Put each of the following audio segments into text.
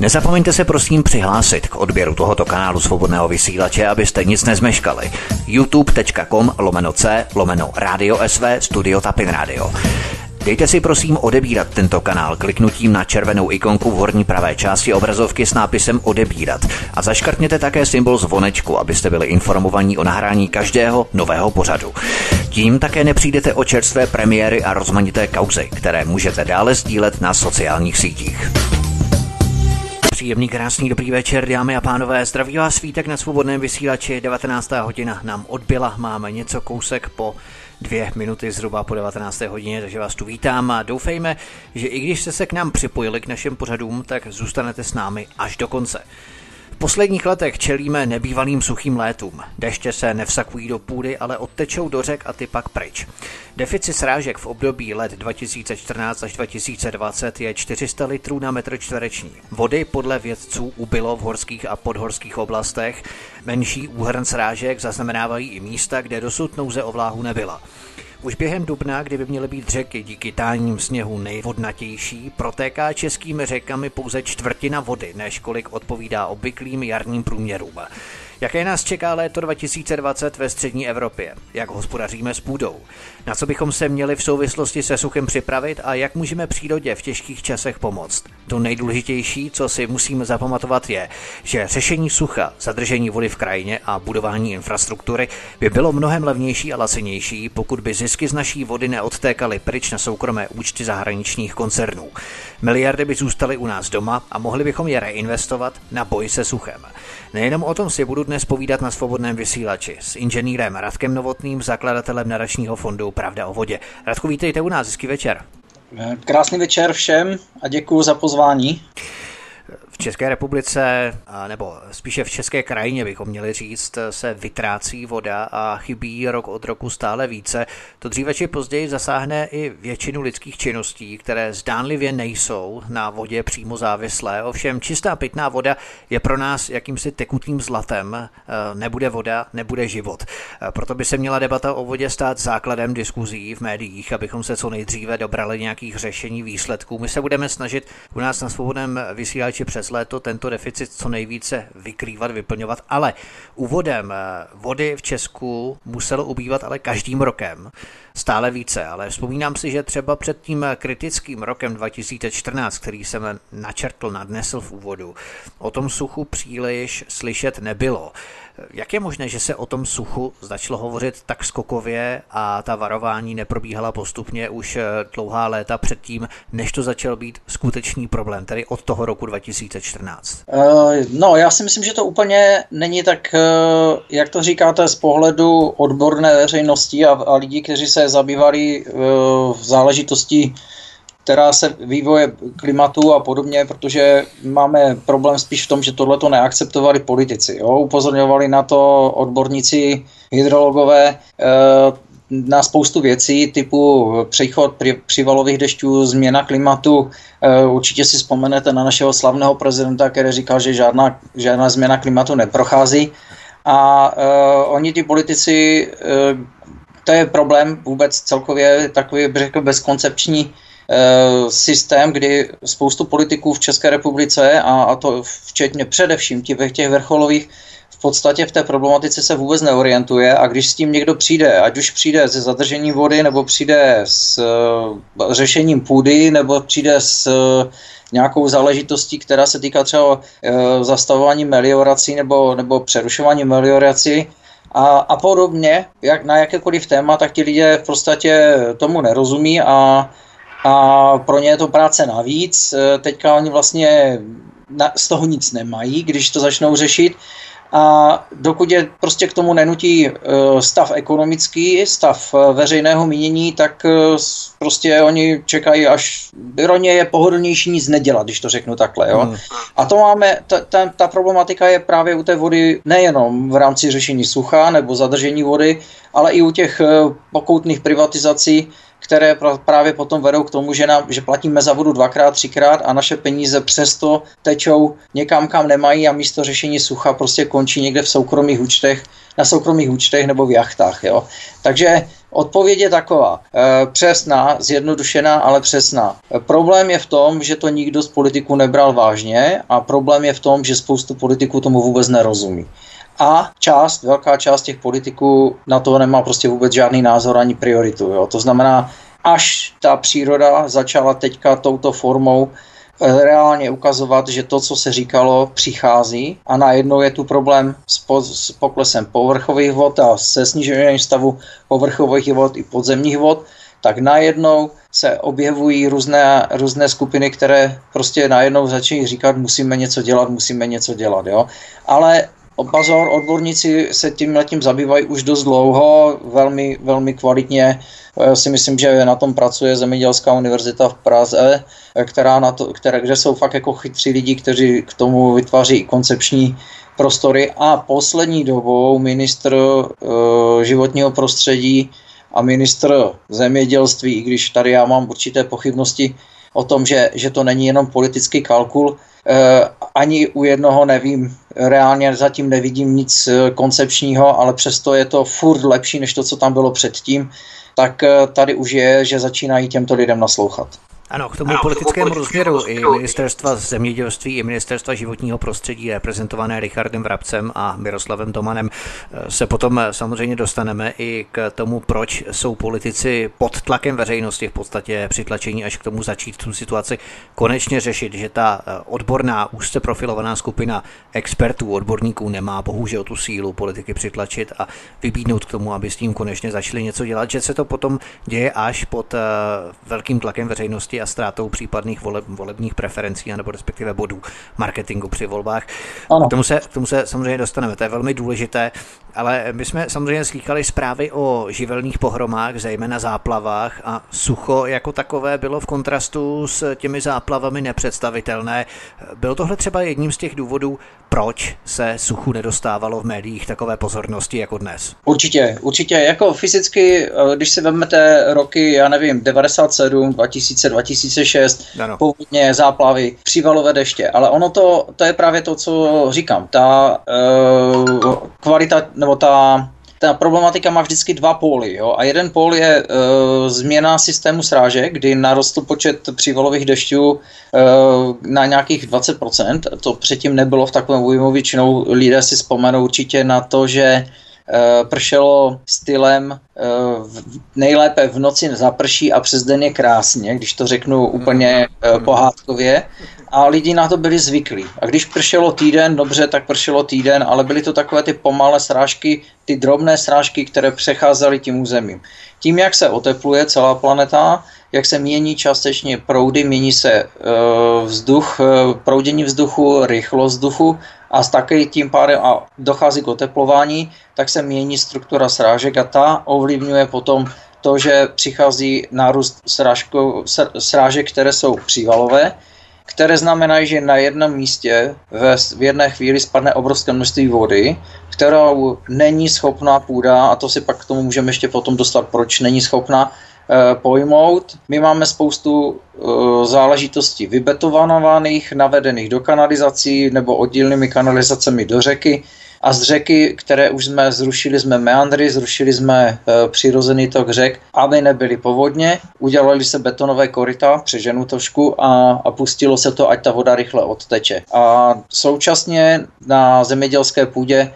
Nezapomeňte se prosím přihlásit k odběru tohoto kanálu svobodného vysílače, abyste nic nezmeškali. youtube.com lomeno c lomeno radio sv studio tapin radio. Dejte si prosím odebírat tento kanál kliknutím na červenou ikonku v horní pravé části obrazovky s nápisem odebírat a zaškrtněte také symbol zvonečku, abyste byli informovaní o nahrání každého nového pořadu. Tím také nepřijdete o čerstvé premiéry a rozmanité kauzy, které můžete dále sdílet na sociálních sítích. Příjemný, krásný, dobrý večer, dámy a pánové. Zdraví vás svítek na svobodném vysílači. 19. hodina nám odbyla, máme něco kousek po dvě minuty zhruba po 19. hodině, takže vás tu vítám a doufejme, že i když jste se k nám připojili k našim pořadům, tak zůstanete s námi až do konce. V posledních letech čelíme nebývalým suchým létům. Deště se nevsakují do půdy, ale odtečou do řek a ty pak pryč. Deficit srážek v období let 2014 až 2020 je 400 litrů na metr čtvereční. Vody podle vědců ubylo v horských a podhorských oblastech. Menší úhrn srážek zaznamenávají i místa, kde dosud nouze o vláhu nebyla. Už během dubna, kdyby měly být řeky díky táním sněhu nejvodnatější, protéká českými řekami pouze čtvrtina vody, než kolik odpovídá obvyklým jarním průměrům. Jaké nás čeká léto 2020 ve střední Evropě? Jak hospodaříme s půdou? Na co bychom se měli v souvislosti se suchem připravit a jak můžeme přírodě v těžkých časech pomoct? To nejdůležitější, co si musíme zapamatovat, je, že řešení sucha, zadržení vody v krajině a budování infrastruktury by bylo mnohem levnější a lacenější, pokud by zisky z naší vody neodtékaly pryč na soukromé účty zahraničních koncernů. Miliardy by zůstaly u nás doma a mohli bychom je reinvestovat na boj se suchem. Nejenom o tom si budu dnes povídat na svobodném vysílači s inženýrem Radkem Novotným, zakladatelem nadačního fondu Pravda o vodě. Radku, vítejte u nás, hezký večer. Krásný večer všem a děkuji za pozvání. V České republice, nebo spíše v české krajině bychom měli říct, se vytrácí voda a chybí rok od roku stále více. To dříve či později zasáhne i většinu lidských činností, které zdánlivě nejsou na vodě přímo závislé. Ovšem čistá pitná voda je pro nás jakýmsi tekutým zlatem. Nebude voda, nebude život. Proto by se měla debata o vodě stát základem diskuzí v médiích, abychom se co nejdříve dobrali nějakých řešení výsledků. My se budeme snažit u nás na svobodném vysílači přes přes léto tento deficit co nejvíce vykrývat, vyplňovat, ale úvodem eh, vody v Česku muselo ubývat ale každým rokem stále více, ale vzpomínám si, že třeba před tím kritickým rokem 2014, který jsem načrtl, nadnesl v úvodu, o tom suchu příliš slyšet nebylo. Jak je možné, že se o tom suchu začalo hovořit tak skokově a ta varování neprobíhala postupně už eh, dlouhá léta předtím, než to začal být skutečný problém, tedy od toho roku 2014? Uh, eh, no, já si myslím, že to úplně není tak, eh, jak to říkáte, z pohledu odborné veřejnosti a, a lidí, kteří se zabývali v záležitosti která se vývoje klimatu a podobně, protože máme problém spíš v tom, že tohle to neakceptovali politici. Jo? Upozorňovali na to odborníci hydrologové na spoustu věcí typu přechod při, přivalových dešťů, změna klimatu. E, určitě si vzpomenete na našeho slavného prezidenta, který říkal, že žádná, žádná změna klimatu neprochází. A e, oni, ty politici, e, to je problém vůbec celkově takový, bych řekl, bezkoncepční Eh, systém, kdy spoustu politiků v České republice, a, a to včetně především těch, těch vrcholových, v podstatě v té problematice se vůbec neorientuje a když s tím někdo přijde, ať už přijde se zadržením vody, nebo přijde s uh, řešením půdy, nebo přijde s uh, nějakou záležitostí, která se týká třeba uh, zastavování meliorací nebo, nebo přerušování meliorací, a, a podobně, jak na jakékoliv téma, tak ti lidé v podstatě tomu nerozumí a a pro ně je to práce navíc. Teďka oni vlastně z toho nic nemají, když to začnou řešit. A dokud je prostě k tomu nenutí e, stav ekonomický, stav e, veřejného mínění, tak prostě oni čekají, až pro ně je pohodlnější nic nedělat, když to řeknu takhle. Jo? Hmm. A to máme, ta, ta, ta problematika je právě u té vody nejenom v rámci řešení sucha nebo zadržení vody, ale i u těch pokoutných privatizací, které právě potom vedou k tomu, že, nám, že platíme za vodu dvakrát, třikrát a naše peníze přesto tečou někam, kam nemají a místo řešení sucha prostě končí někde v soukromých účtech, na soukromých účtech nebo v jachtách. Jo. Takže Odpověď je taková, e, přesná, zjednodušená, ale přesná. E, problém je v tom, že to nikdo z politiků nebral vážně a problém je v tom, že spoustu politiků tomu vůbec nerozumí. A část, velká část těch politiků na to nemá prostě vůbec žádný názor ani prioritu. Jo. To znamená, až ta příroda začala teďka touto formou Eh, reálně ukazovat, že to, co se říkalo, přichází a najednou je tu problém s, po, s poklesem povrchových vod a se snižením stavu povrchových vod i podzemních vod, tak najednou se objevují různé, různé skupiny, které prostě najednou začínají říkat, musíme něco dělat, musíme něco dělat. Jo? Ale Pozor, odborníci se tím tím zabývají už dost dlouho, velmi, velmi kvalitně. Já si myslím, že na tom pracuje Zemědělská univerzita v Praze, která na to, které, kde jsou fakt jako chytří lidi, kteří k tomu vytváří koncepční prostory. A poslední dobou ministr uh, životního prostředí a ministr zemědělství, i když tady já mám určité pochybnosti o tom, že, že to není jenom politický kalkul, Eh, ani u jednoho nevím, reálně zatím nevidím nic eh, koncepčního, ale přesto je to furt lepší než to, co tam bylo předtím, tak eh, tady už je, že začínají těmto lidem naslouchat. Ano, k tomu ano, politickému rozměru i ministerstva zemědělství, i ministerstva životního prostředí, reprezentované Richardem Vrabcem a Miroslavem Tomanem, se potom samozřejmě dostaneme i k tomu, proč jsou politici pod tlakem veřejnosti v podstatě přitlačení až k tomu začít tu situaci konečně řešit, že ta eh, odborná, úzce profilovaná skupina expertů, odborníků nemá bohužel tu sílu politiky přitlačit a vybídnout k tomu, aby s tím konečně začali něco dělat, že se to potom děje až pod eh, velkým tlakem veřejnosti a ztrátou případných voleb, volebních preferencí nebo respektive bodů marketingu při volbách. K tomu, se, k tomu se samozřejmě dostaneme, to je velmi důležité, ale my jsme samozřejmě slýchali zprávy o živelných pohromách, zejména záplavách a sucho jako takové bylo v kontrastu s těmi záplavami nepředstavitelné. Byl tohle třeba jedním z těch důvodů, proč se suchu nedostávalo v médiích takové pozornosti jako dnes? Určitě, určitě. Jako fyzicky, eh, když si vezmete roky, já nevím, 97, 2000, 2006, ano. povodně, záplavy, přívalové deště, ale ono to, to je právě to, co říkám. Ta uh, kvalita, nebo ta ta problematika má vždycky dva póly. Jo? A jeden pól je e, změna systému srážek, kdy narostl počet přívalových dešťů e, na nějakých 20%. To předtím nebylo v takovém objemu. Většinou lidé si vzpomenou určitě na to, že Eh, pršelo stylem nejlépe v noci zaprší a přes den je krásně, když to řeknu úplně eh, pohádkově. A lidi na to byli zvyklí. A když pršelo týden, dobře, tak pršelo týden, ale byly to takové ty pomalé srážky, ty drobné srážky, které přecházely tím územím. Tím, jak se otepluje celá planeta, jak se mění částečně proudy, mění se vzduch, proudění vzduchu, rychlost vzduchu a taky tím pádem a dochází k oteplování, tak se mění struktura srážek a ta ovlivňuje potom to, že přichází nárůst srážko, srážek, které jsou přívalové, které znamenají, že na jednom místě ve, v jedné chvíli spadne obrovské množství vody, kterou není schopná půda, a to si pak k tomu můžeme ještě potom dostat, proč není schopná Eh, pojmout. My máme spoustu eh, záležitostí vybetonovaných, navedených do kanalizací nebo oddílnými kanalizacemi do řeky. A z řeky, které už jsme zrušili, jsme meandry, zrušili jsme e, přirozený tok řek, aby nebyly povodně. Udělali se betonové koryta, přeženu trošku a, a pustilo se to, ať ta voda rychle odteče. A současně na zemědělské půdě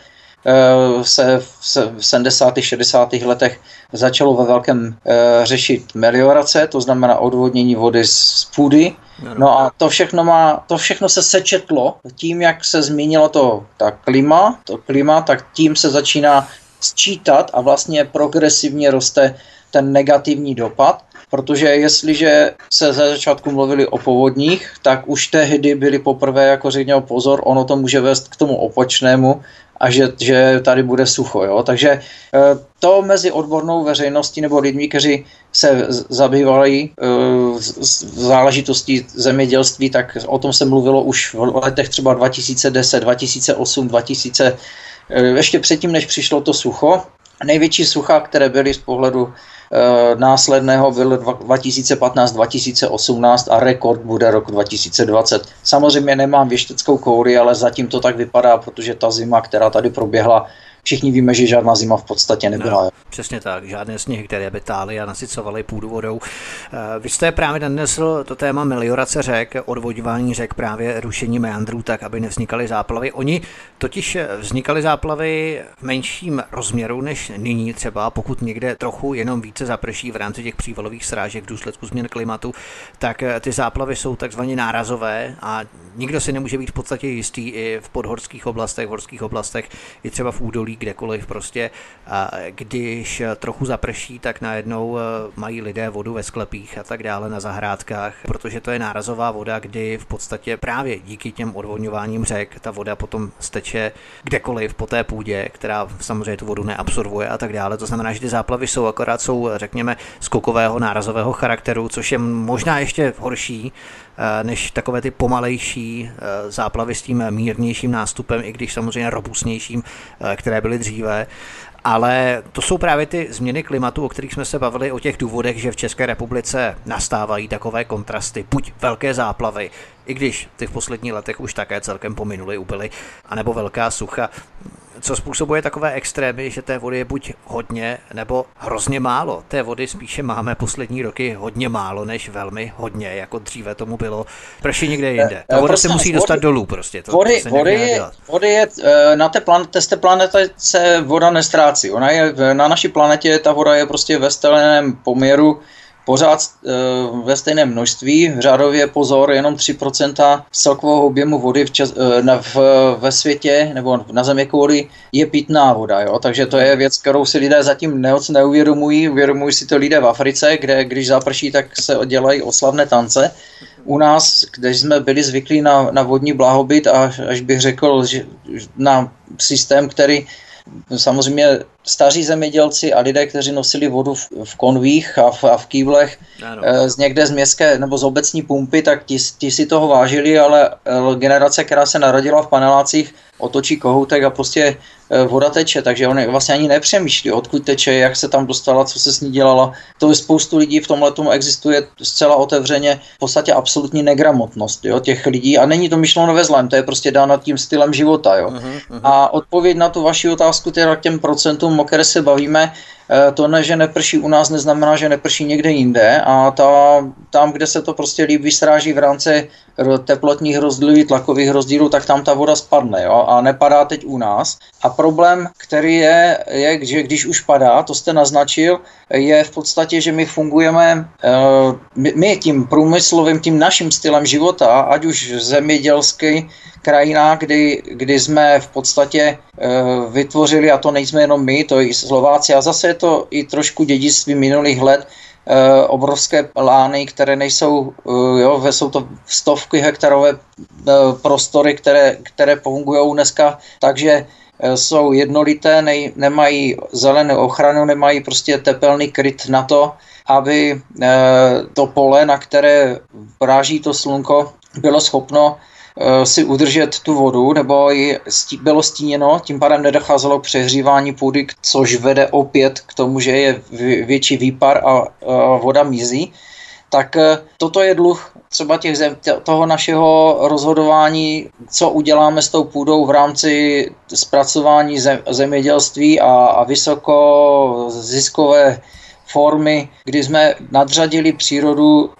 se v 70. 60. letech začalo ve velkém eh, řešit meliorace, to znamená odvodnění vody z půdy. No a to všechno, má, to všechno se sečetlo tím, jak se změnilo to ta klima, to klima, tak tím se začíná sčítat a vlastně progresivně roste ten negativní dopad, protože jestliže se ze začátku mluvili o povodních, tak už tehdy byli poprvé jako řekněme pozor, ono to může vést k tomu opačnému a že, že tady bude sucho. Jo? Takže eh, to mezi odbornou veřejností nebo lidmi, kteří se zabývají v eh, záležitostí zemědělství, tak o tom se mluvilo už v letech třeba 2010, 2008, 2000, ještě předtím, než přišlo to sucho. Největší sucha, které byly z pohledu následného byl 2015-2018 a rekord bude rok 2020. Samozřejmě nemám věšteckou kouli, ale zatím to tak vypadá, protože ta zima, která tady proběhla, všichni víme, že žádná zima v podstatě nebyla. No, přesně tak, žádné sněhy, které by tály a nasycovaly půdu vodou. Eh, vy jste právě nadnesl to téma meliorace řek, odvodňování řek, právě rušení meandrů tak, aby nevznikaly záplavy. Oni totiž vznikaly záplavy v menším rozměru než nyní třeba, pokud někde trochu jenom více zaprší v rámci těch přívalových srážek v důsledku změn klimatu, tak ty záplavy jsou takzvaně nárazové a nikdo si nemůže být v podstatě jistý i v podhorských oblastech, v horských oblastech, i třeba v údolí, kdekoliv prostě. A když trochu zaprší, tak najednou eh, mají lidé vodu ve sklepích a tak dále na zahrádkách, protože to je nárazová voda, kdy v podstatě právě díky těm odvodňováním řek ta voda potom steče kdekoliv po té půdě, která samozřejmě tu vodu neabsorbuje a tak dále. To znamená, že ty záplavy jsou akorát jsou, řekněme, skokového nárazového charakteru, což je možná ještě horší Eh, než takové ty pomalejší eh, záplavy s tím mírnějším nástupem, i když samozřejmě robustnějším, eh, byly dříve. Ale to jsou právě ty změny klimatu, o kterých jsme se bavili, o těch důvodech, že v České republice nastávají takové kontrasty, buď velké záplavy, i když ty v posledních letech už také celkem pominuly, ubyly, anebo velká sucha co způsobuje takové extrémy, že té vody je buď hodně nebo hrozně málo. Té vody spíše máme poslední roky hodně málo než velmi hodně, jako dříve tomu bylo. Prší někde jinde. Ta voda prostě se musí dostat vody, dolů prostě. To, vody, to vody, je, vody je, eh, na té planetě, z té planety se voda nestrácí. Ona je, na naší planetě ta voda je prostě ve steleném poměru pořád e, ve stejném množství, řádově pozor, jenom 3% celkového objemu vody v čas, e, na, v, ve světě nebo na země kvůli je pitná voda. Jo? Takže to je věc, kterou si lidé zatím neoc neuvědomují. Uvědomují si to lidé v Africe, kde když zaprší, tak se dělají oslavné tance. U nás, kde jsme byli zvyklí na, na vodní blahobyt a až bych řekl, že na systém, který samozřejmě staří zemědělci a lidé, kteří nosili vodu v, v konvích a v, a v kýblech eh, z někde z městské nebo z obecní pumpy, tak ti, ti si toho vážili, ale eh, generace, která se narodila v panelácích, otočí kohoutek a prostě voda teče, takže on vlastně ani nepřemýšlí, odkud teče, jak se tam dostala, co se s ní dělala. To je spoustu lidí v tomhle tomu existuje zcela otevřeně v podstatě absolutní negramotnost jo, těch lidí a není to myšleno ve zlém, to je prostě dáno tím stylem života. Jo. Uh-huh, uh-huh. A odpověď na tu vaši otázku, teda k těm procentům, o které se bavíme, Eh, to, ne, že neprší u nás, neznamená, že neprší někde jinde a ta, tam, kde se to prostě líp vystráží v rámci teplotních rozdílů, tlakových rozdílů, tak tam ta voda spadne jo? a nepadá teď u nás. A problém, který je, je, že když už padá, to jste naznačil, je v podstatě, že my fungujeme, eh, my tím průmyslovým, tím naším stylem života, ať už zemědělský, krajina, kdy, kdy jsme v podstatě uh, vytvořili, a to nejsme jenom my, to i Slováci, a zase je to i trošku dědictví minulých let, uh, obrovské lány, které nejsou, uh, jo, jsou to stovky hektarové prostory, které, které fungují dneska, takže jsou jednolité, nej, nemají zelenou ochranu, nemají prostě tepelný kryt na to, aby to pole, na které práží to slunko, bylo schopno Eh, si udržet tu vodu, nebo ji bylo stíněno, tím pádem nedocházelo k přehřívání půdy, což vede opět k tomu, že je větší výpar a voda mizí, tak eh, toto je dluh třeba těch zem, toho našeho rozhodování, co uděláme s tou půdou v rámci zpracování zem, zemědělství a, a vysoko ziskové formy, kdy jsme nadřadili přírodu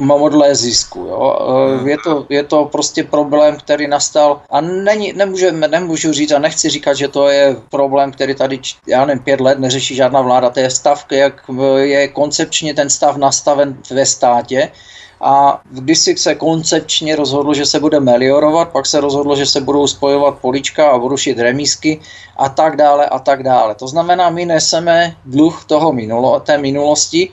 modlé zisku. Jo. Hmm. Je, to, je to prostě problém, který nastal a není, nemůžeme, nemůžu říct a nechci říkat, že to je problém, který tady, já nevím, pět let neřeší žádná vláda. To je stav, jak je koncepčně ten stav nastaven ve státě, a když si se koncepčně rozhodlo, že se bude meliorovat, pak se rozhodlo, že se budou spojovat polička a rušit remísky a tak dále a tak dále. To znamená, my neseme dluh toho minulo, té minulosti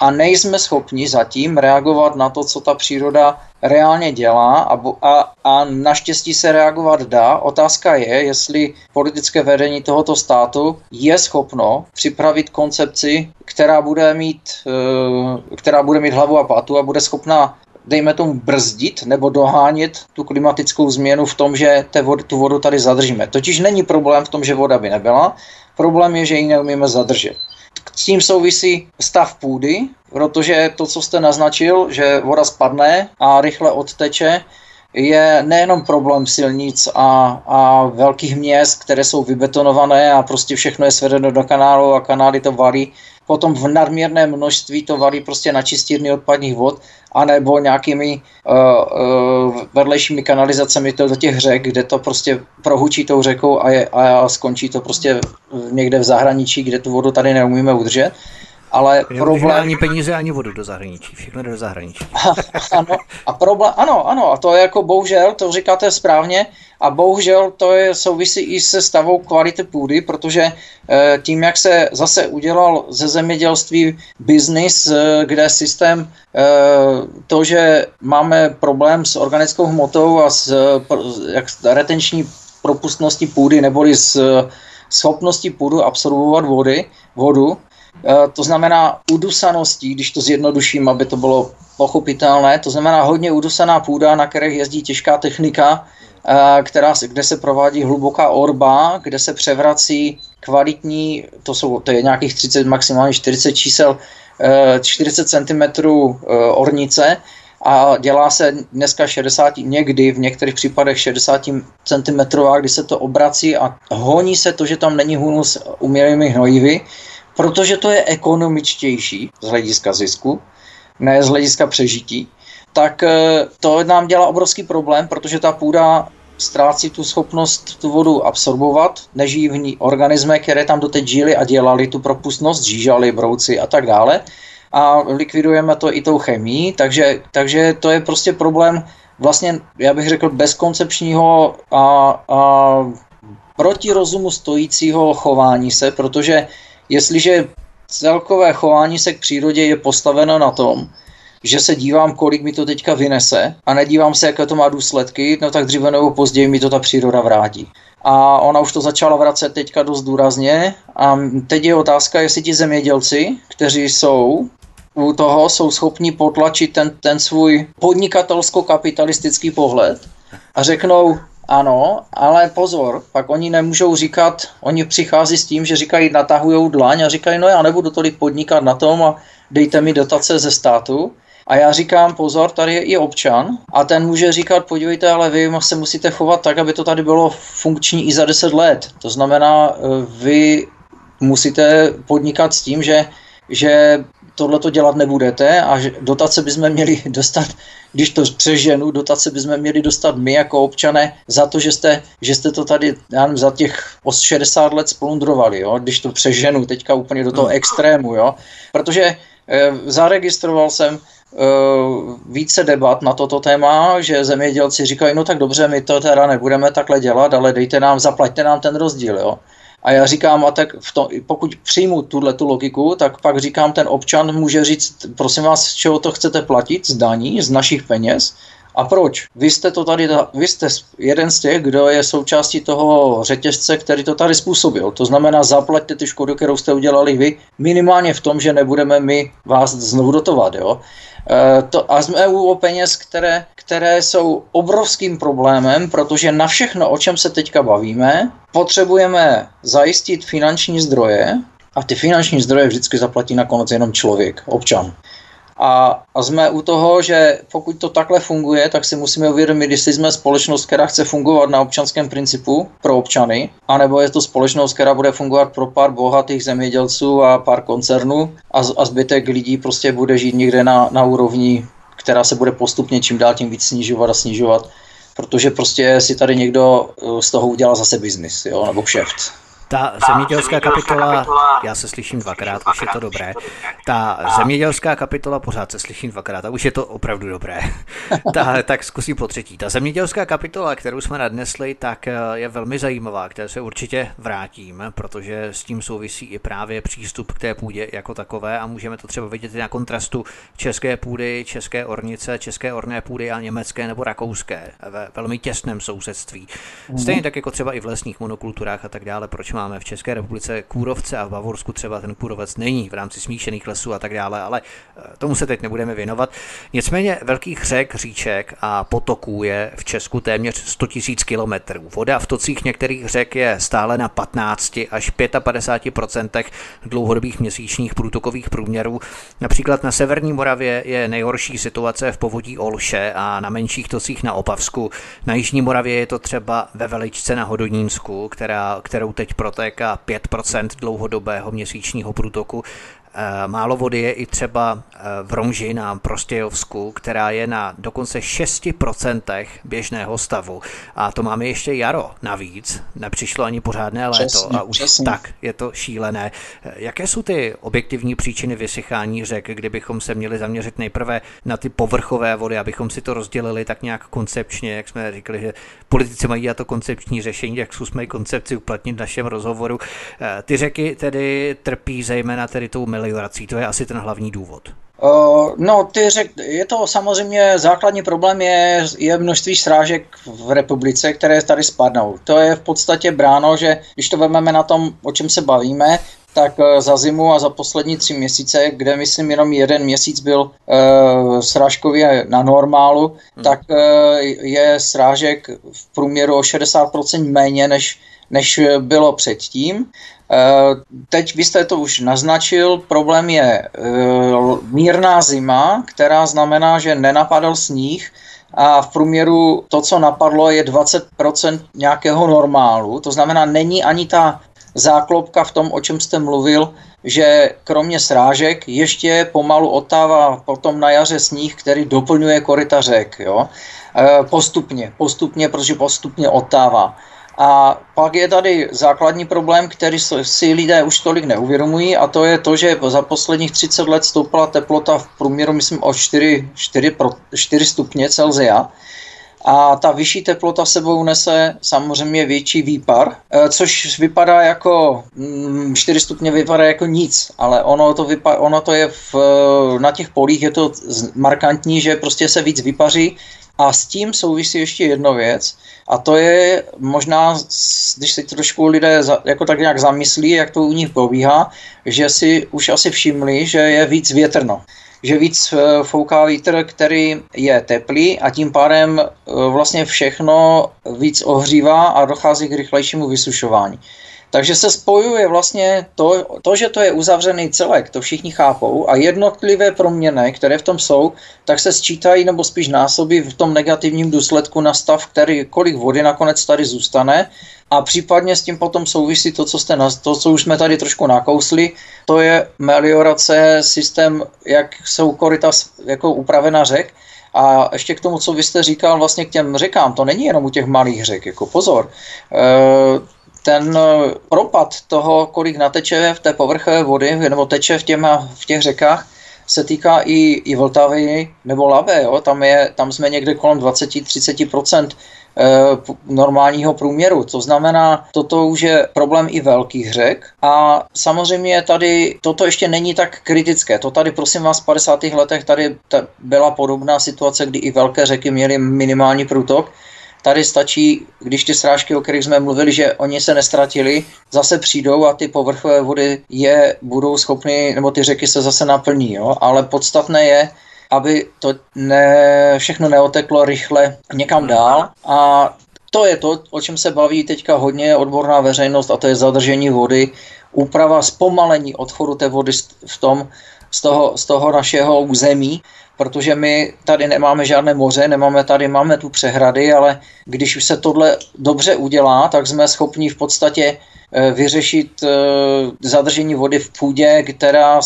a nejsme schopni zatím reagovat na to, co ta příroda reálně dělá a, a, a naštěstí se reagovat dá. Otázka je, jestli politické vedení tohoto státu je schopno připravit koncepci, která bude mít, eh, která bude mít hlavu a patu a bude schopna dejme tomu brzdit nebo dohánět tu klimatickou změnu v tom, že te vod, tu vodu tady zadržíme. Totiž není problém v tom, že voda by nebyla, problém je, že ji neumíme zadržet. S tím souvisí stav půdy, protože to, co jste naznačil, že voda spadne a rychle odteče, je nejenom problém silnic a, a velkých měst, které jsou vybetonované a prostě všechno je svedeno do kanálu a kanály to valí. Potom v nadměrné množství to valí prostě na čistírny odpadních vod, anebo nějakými uh, uh, vedlejšími kanalizacemi to do těch řek, kde to prostě prohučí tou řekou a, je, a skončí to prostě někde v zahraničí, kde tu vodu tady neumíme udržet ale problém... ani peníze, ani vodu do zahraničí, všechno jde do zahraničí. ano, a problém, ano, ano, a to je jako bohužel, to říkáte správně, a bohužel to je souvisí i se stavou kvality půdy, protože e, tím, jak se zase udělal ze zemědělství biznis, e, kde systém e, to, že máme problém s organickou hmotou a s jak, retenční propustností půdy, neboli s schopností půdu absorbovat vody, vodu, Eh, to znamená udusaností, když to zjednoduším, aby to bylo pochopitelné, to znamená hodně udusaná půda, na které jezdí těžká technika, eh, která, kde se provádí hluboká orba, kde se převrací kvalitní, to, jsou, to je nějakých 30, maximálně 40 čísel, 40 cm ornice a dělá se dneska 60, někdy v některých případech 60 cm, kdy se to obrací a honí se to, že tam není hunus umělými hnojivy, protože to je ekonomičtější z hlediska zisku, ne z hlediska přežití, tak eh, to nám dělá obrovský problém, protože ta půda ztrácí tu schopnost tu vodu absorbovat, nežijí v ní organismy, které tam doteď žili a dělali tu propustnost, žížali, brouci a tak dále. A likvidujeme to i tou chemií, takže, takže to je prostě problém vlastně, já bych řekl, bezkoncepčního a, a proti rozumu stojícího chování se, protože jestliže celkové chování se k přírodě je postaveno na tom, že se dívám, kolik mi to teďka vynese a nedívám se, jaké to má důsledky, no tak dříve nebo později mi to ta příroda vrátí. A ona už to začala vracet teďka dost důrazně a teď je otázka, jestli ti zemědělci, kteří jsou u toho, jsou schopni potlačit ten, ten svůj podnikatelsko-kapitalistický pohled a řeknou, ano, ale pozor, pak oni nemůžou říkat, oni přichází s tím, že říkají, natahují dlaň a říkají, no já nebudu tolik podnikat na tom a dejte mi dotace ze státu. A já říkám, pozor, tady je i občan a ten může říkat, podívejte, ale vy se musíte chovat tak, aby to tady bylo funkční i za 10 let. To znamená, eh, vy musíte podnikat s tím, že, že tohle to dělat nebudete a že dotace bychom měli dostat, když to přeženu, dotace bychom měli dostat my jako občané za to, že jste, že jste to tady já nevím, za těch 60 let splundrovali, jo? když to přeženu teďka úplně do toho hmm. extrému, jo? protože e, zaregistroval jsem e, více debat na toto téma, že zemědělci říkají, no tak dobře, my to teda nebudeme takhle dělat, ale dejte nám, zaplaťte nám ten rozdíl, jo. A já říkám, a tak v tom, pokud přijmu tuhle tu logiku, tak pak říkám, ten občan může říct, prosím vás, z čeho to chcete platit, z daní, z našich peněz, a proč? Vy jste to tady, vy jste jeden z těch, kdo je součástí toho řetězce, který to tady způsobil. To znamená, zaplaťte ty škodu, kterou jste udělali vy, minimálně v tom, že nebudeme my vás znovu dotovat. Jo? E, to, a jsme u peněz, které, které jsou obrovským problémem, protože na všechno, o čem se teďka bavíme, potřebujeme zajistit finanční zdroje, a ty finanční zdroje vždycky zaplatí nakonec jenom člověk, občan. A, a jsme u toho, že pokud to takhle funguje, tak si musíme uvědomit, jestli jsme společnost, která chce fungovat na občanském principu pro občany, anebo je to společnost, která bude fungovat pro pár bohatých zemědělců a pár koncernů a, a zbytek lidí prostě bude žít někde na, na úrovni, která se bude postupně čím dál tím víc snižovat a snižovat protože prostě si tady někdo eh, z toho udělal zase biznis, jo, nebo kšeft. Ta zemědělská kapitola, já se slyším dvakrát, už je to dobré. Ta zemědělská kapitola, pořád se slyším dvakrát a už je to opravdu dobré. Ta, tak zkusím po třetí. Ta zemědělská kapitola, kterou jsme nadnesli, tak eh, je velmi zajímavá, které se určitě vrátím, protože s tím souvisí i právě přístup k té půdě jako takové a můžeme to třeba vidět i na kontrastu české půdy, české ornice, české orné půdy a německé nebo rakouské ve velmi těsném sousedství. Stejně tak jako třeba i v lesních monokulturách a tak dále. Proč máme v České republice kůrovce a v Bavorsku třeba ten kůrovec není v rámci smíšených lesů a tak dále, ale eh, tomu se teď nebudeme věnovat. Nicméně velkých řek, říček a potoků je v Česku téměř 100 000 kilometrů. Voda v tocích některých řek je stále na 15 až 55% dlouhodobých měsíčních průtokových průměrů. Například na Severní Moravě je nejhorší situace v povodí Olše a na menších tocích na Opavsku. Na Jižní Moravě je to třeba ve Veličce na Hodonínsku, která, kterou teď protéká 5% dlouhodobého měsíčního průtoku málo vody je i třeba eh, v Romži na Prostějovsku, která je na dokonce 6% běžného stavu. A to máme ještě jaro navíc. Nepřišlo ani pořádné léto přesně, a už přesně. tak je to šílené. Eh, jaké jsou ty objektivní příčiny vysychání řek, kdybychom se měli zaměřit nejprve na ty povrchové vody, abychom si to rozdělili tak nějak koncepčně, jak jsme říkali, že politici mají to koncepční řešení, jak jsme koncepci uplatnit v našem rozhovoru. Ty řeky tedy trpí zejména tedy tou meliorací. To je asi ten hlavní důvod. Uh, no, ty řek, je to samozřejmě základní problém je, je množství srážek v republice, které tady spadnou. To je v podstatě bráno, že když to vezmeme na tom, o čem se bavíme, tak uh, za zimu a za poslední tři měsíce, kde myslím jenom jeden měsíc byl uh, srážkově na normálu, hmm. tak uh, je srážek v průměru o 60% méně, než než bylo předtím. Eh, teď vy jste to už naznačil, problém je eh, mírná zima, která znamená, že nenapadl sníh, a v průměru to, co napadlo, je 20% nějakého normálu. To znamená, není ani ta záklopka v tom, o čem jste mluvil, že kromě srážek ještě pomalu otává potom na jaře sníh, který doplňuje koryta řek. Jo? Eh, postupně, postupně, protože postupně otává. A pak je tady základní problém, který si lidé už tolik neuvědomují, a to je to, že za posledních 30 let stoupla teplota v průměru, myslím, o 4, 4, 4 stupně Celzia. A ta vyšší teplota sebou nese samozřejmě větší výpar, eh, což vypadá jako 4 mm, stupně vypadá jako nic, ale ono to, vypa- ono to je v, na těch polích je to markantní, že prostě se víc vypaří a s tím souvisí ještě jedna věc, a to je možná, když se trošku lidé jako tak nějak zamyslí, jak to u nich probíhá, že si už asi všimli, že je víc větrno. Že víc eh, fouká vítr, který je teplý a tím pádem eh, vlastně všechno víc ohřívá a dochází k rychlejšímu vysušování. Takže se spojuje vlastně to, to, že to je uzavřený celek, to všichni chápou, a jednotlivé proměny, které v tom jsou, tak se sčítají nebo spíš násobí v tom negativním důsledku na stav, který, kolik vody nakonec tady zůstane, a případně s tím potom souvisí to, co, jste, to, co už jsme tady trošku nakousli, to je meliorace, systém, jak jsou koryta jako upravena řek, a ještě k tomu, co vy jste říkal vlastně k těm řekám, to není jenom u těch malých řek, jako pozor. E, ten eh, propad toho, kolik nateče v té povrchové vody, nebo teče v, těma, v těch řekách, se týká i, i Vltavy nebo Labe. Jo? Tam, je, tam jsme někde kolem 20-30% eh, normálního průměru. To znamená, toto už je problém i velkých řek. A samozřejmě tady toto ještě není tak kritické. To tady, prosím vás, v 50. letech tady byla podobná situace, kdy i velké řeky měly minimální průtok. Tady stačí, když ty srážky, o kterých jsme mluvili, že oni se nestratili, zase přijdou a ty povrchové vody je budou schopny, nebo ty řeky se zase naplní. Jo? Ale podstatné je, aby to ne, všechno neoteklo rychle někam dál a to je to, o čem se baví teďka hodně odborná veřejnost a to je zadržení vody, úprava zpomalení odchodu té vody v tom, z toho, z toho našeho území, protože my tady nemáme žádné moře, nemáme tady, máme tu přehrady, ale když už se tohle dobře udělá, tak jsme schopni v podstatě eh, vyřešit eh, zadržení vody v půdě, která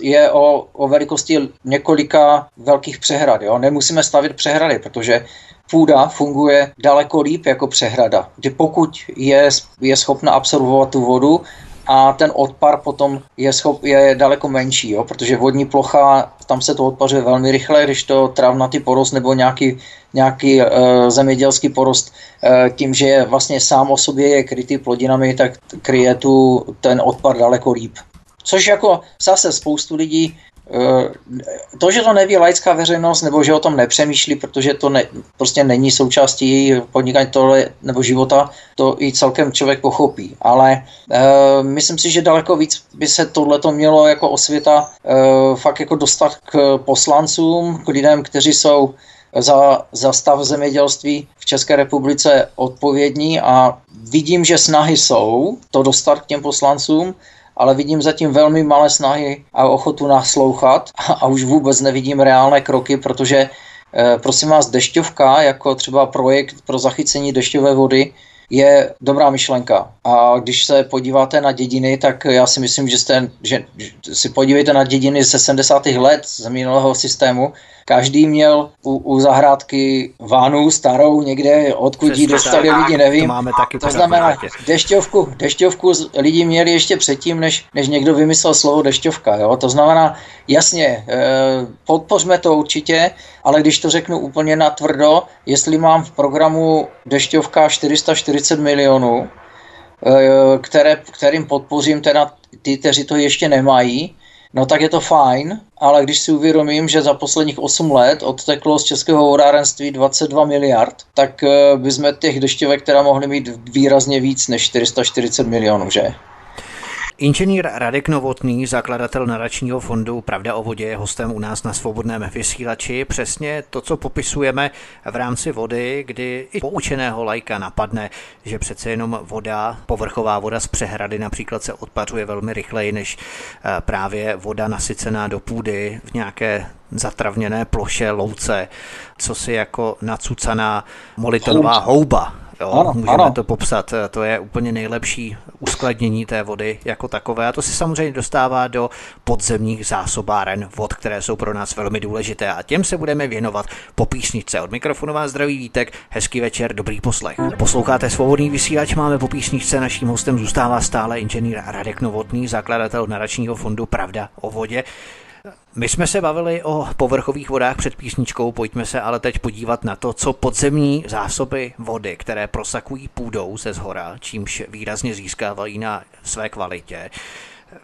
je o, o velikosti několika velkých přehrad. Jo? Nemusíme stavit přehrady, protože půda funguje daleko líp jako přehrada, kdy pokud je, je schopna absorbovat tu vodu, a ten odpar potom je, schop, je daleko menší, jo, protože vodní plocha, tam se to odpařuje velmi rychle, když to travnatý porost nebo nějaký, nějaký e, zemědělský porost e, tím, že je vlastně sám o sobě je krytý plodinami, tak kryje tu ten odpar daleko líp. Což jako zase spoustu lidí to, že to neví laická veřejnost, nebo že o tom nepřemýšlí, protože to ne, prostě není součástí její podnikání tohle, nebo života, to i celkem člověk pochopí. Ale e, myslím si, že daleko víc by se tohleto mělo jako osvěta e, fakt jako dostat k poslancům, k lidem, kteří jsou za, za stav zemědělství v České republice odpovědní a vidím, že snahy jsou to dostat k těm poslancům, ale vidím zatím velmi malé snahy a ochotu naslouchat a, a už vůbec nevidím reálné kroky, protože eh, prosím vás, dešťovka jako třeba projekt pro zachycení dešťové vody je dobrá myšlenka. A když se podíváte na dědiny, tak já si myslím, že, jste, že si podívejte na dědiny ze 70. let z minulého systému, Každý měl u, u zahrádky vánu starou někde, odkud ji dostali lidi, nevím. To, máme taky to znamená, dešťovku, dešťovku lidi měli ještě předtím, než, než někdo vymyslel slovo dešťovka. Jo? To znamená, jasně, eh, podpořme to určitě, ale když to řeknu úplně na tvrdo, jestli mám v programu dešťovka 440 milionů, eh, které, kterým podpořím teda ty, kteří to ještě nemají, no tak je to fajn, ale když si uvědomím, že za posledních 8 let odteklo z českého vodárenství 22 miliard, tak eh, bychom těch dešťovek, která mohly mít výrazně víc než 440 milionů, že? Inženýr Radek Novotný, zakladatel nadačního fondu Pravda o vodě, je hostem u nás na svobodném vysílači. Přesně to, co popisujeme v rámci vody, kdy i poučeného lajka napadne, že přece jenom voda, povrchová voda z přehrady například se odpařuje velmi rychleji než eh, právě voda nasycená do půdy v nějaké zatravněné ploše, louce, co si jako nacucaná molitonová houba Jo, ano, můžeme ano. to popsat, to je úplně nejlepší uskladnění té vody jako takové a to se samozřejmě dostává do podzemních zásobáren vod, které jsou pro nás velmi důležité a těm se budeme věnovat po písničce. Od mikrofonu vás zdraví Vítek, hezký večer, dobrý poslech. Posloucháte svobodný vysílač, máme po písničce, naším hostem zůstává stále inženýr Radek Novotný, zakladatel nadačního fondu Pravda o vodě. My jsme se bavili o povrchových vodách před písničkou, pojďme se ale teď podívat na to, co podzemní zásoby vody, které prosakují půdou ze zhora, čímž výrazně získávají na své kvalitě.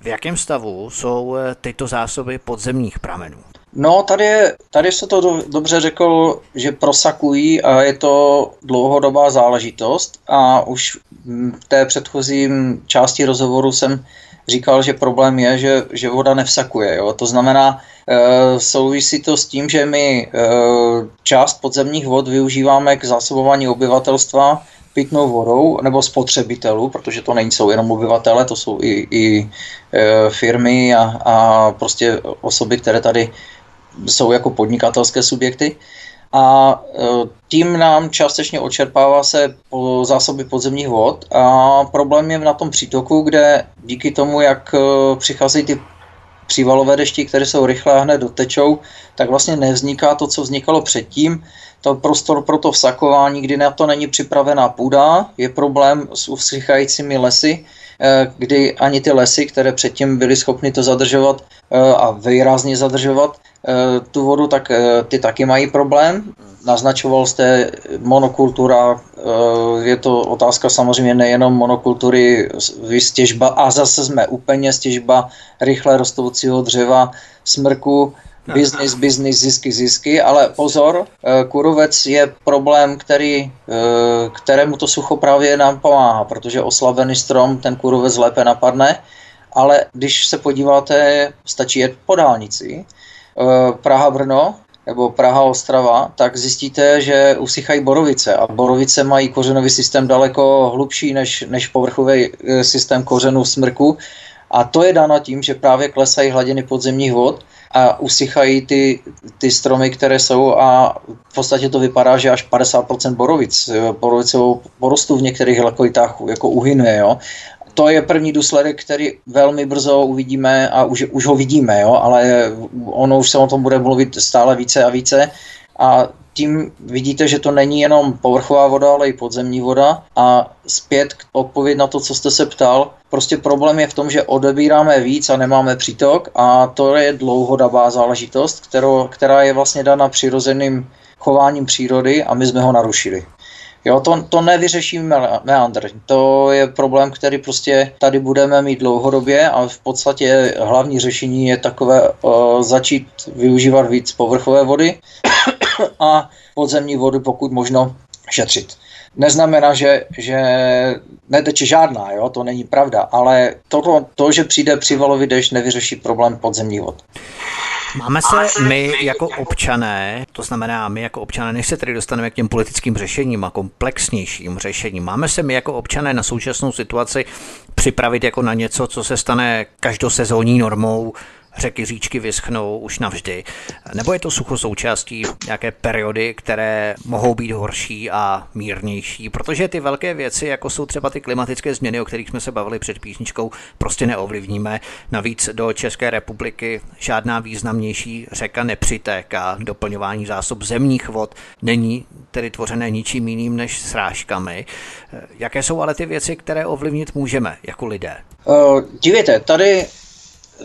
V jakém stavu jsou tyto zásoby podzemních pramenů? No, tady, tady se to do, dobře řekl, že prosakují a je to dlouhodobá záležitost a už v té předchozí části rozhovoru jsem říkal, že problém je, že, že voda nevsakuje. Jo? To znamená, e, souvisí to s tím, že my e, část podzemních vod využíváme k zásobování obyvatelstva pitnou vodou nebo spotřebitelů, protože to nejsou jenom obyvatele, to jsou i, i e, firmy a, a prostě osoby, které tady jsou jako podnikatelské subjekty a e, tím nám částečně očerpává se po zásoby podzemních vod a problém je na tom přítoku, kde díky tomu, jak e, přicházejí ty přívalové dešti, které jsou rychle a hned dotečou, tak vlastně nevzniká to, co vznikalo předtím. To prostor pro to vsakování, kdy na to není připravená půda, je problém s usychajícími lesy, e, kdy ani ty lesy, které předtím byly schopny to zadržovat a výrazně zadržovat, tu vodu, tak eh, ty taky mají problém. Naznačoval jste monokultura, eh, je to otázka samozřejmě nejenom monokultury, stěžba a zase jsme úplně stěžba rychle rostoucího dřeva, smrku, business, business, zisky, zisky, ale pozor, kurovec je problém, který, kterému to sucho právě nám pomáhá, protože oslabený strom ten kurovec lépe napadne, ale když se podíváte, stačí jet po dálnici, Eh, Praha-Brno nebo Praha-Ostrava, tak zjistíte, že usychají borovice a borovice mají kořenový systém daleko hlubší než, než povrchový eh, systém kořenů smrku a to je dáno tím, že právě klesají hladiny podzemních vod a usychají ty, ty stromy, které jsou a v podstatě to vypadá, že až 50% borovic, eh, borovicovou porostu v některých lokalitách jako uhynuje. Jo? To je první důsledek, který velmi brzo uvidíme a už, už ho vidíme, jo, ale ono už se o tom bude mluvit stále více a více a tím vidíte, že to není jenom povrchová voda, ale i podzemní voda. A zpět k odpověď na to, co jste se ptal, prostě problém je v tom, že odebíráme víc a nemáme přítok a to je dlouhodobá záležitost, kterou, která je vlastně dána přirozeným chováním přírody a my jsme ho narušili. Jo, to, to nevyřeší meandr. To je problém, který prostě tady budeme mít dlouhodobě a v podstatě hlavní řešení je takové uh, začít využívat víc povrchové vody a podzemní vodu pokud možno šetřit. Neznamená, že, že neteče žádná, jo? to není pravda, ale to, to, že přijde přivalový dešť, nevyřeší problém podzemní vod. Máme se my jako občané, to znamená my jako občané, než se tedy dostaneme k těm politickým řešením a komplexnějším řešením, máme se my jako občané na současnou situaci připravit jako na něco, co se stane každosezónní normou, řeky, říčky vyschnou už navždy? Nebo je to sucho součástí nějaké periody, které mohou být horší a mírnější? Protože ty velké věci, jako jsou třeba ty klimatické změny, o kterých jsme se bavili před písničkou, prostě neovlivníme. Navíc do České republiky žádná významnější řeka nepřitéká. Doplňování zásob zemních vod není tedy tvořené ničím jiným než srážkami. Jaké jsou ale ty věci, které ovlivnit můžeme jako lidé? Uh, dívejte, tady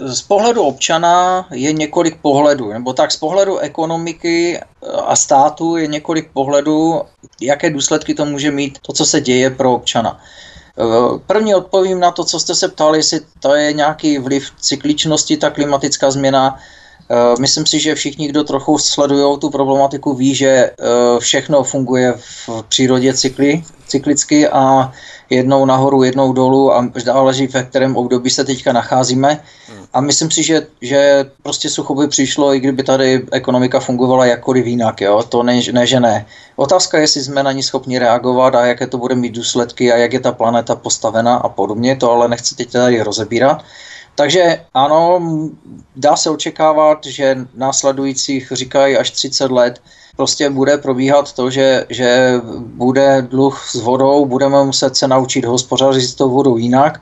z pohledu občana je několik pohledů, nebo tak z pohledu ekonomiky a státu je několik pohledů, jaké důsledky to může mít, to, co se děje pro občana. První odpovím na to, co jste se ptali, jestli to je nějaký vliv cykličnosti, ta klimatická změna. Myslím si, že všichni, kdo trochu sledují tu problematiku, ví, že všechno funguje v přírodě cykly, cyklicky a jednou nahoru, jednou dolů a záleží, ve kterém období se teďka nacházíme. A myslím si, že, že prostě sucho by přišlo, i kdyby tady ekonomika fungovala jakkoliv jinak. Jo? To ne, ne, že ne. Otázka je, jestli jsme na ní schopni reagovat a jaké to bude mít důsledky a jak je ta planeta postavena a podobně. To ale nechci teď tady rozebírat. Takže ano, dá se očekávat, že následujících říkají až 30 let prostě bude probíhat to, že, že bude dluh s vodou, budeme muset se naučit hospodařit s tou vodou jinak,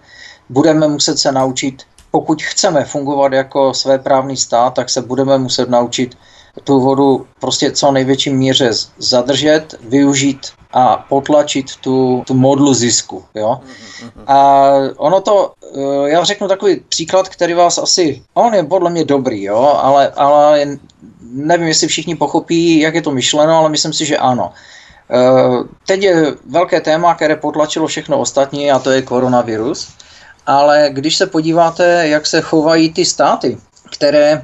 budeme muset se naučit, pokud chceme fungovat jako své právní stát, tak se budeme muset naučit tu vodu prostě co největší míře zadržet, využít a potlačit tu, tu modlu zisku. Jo? A ono to, eh, já řeknu takový příklad, který vás asi, on je podle mě dobrý, jo? Ale, ale nevím, jestli všichni pochopí, jak je to myšleno, ale myslím si, že ano. Eh, teď je velké téma, které potlačilo všechno ostatní a to je koronavirus. Ale když se podíváte, jak se chovají ty státy, které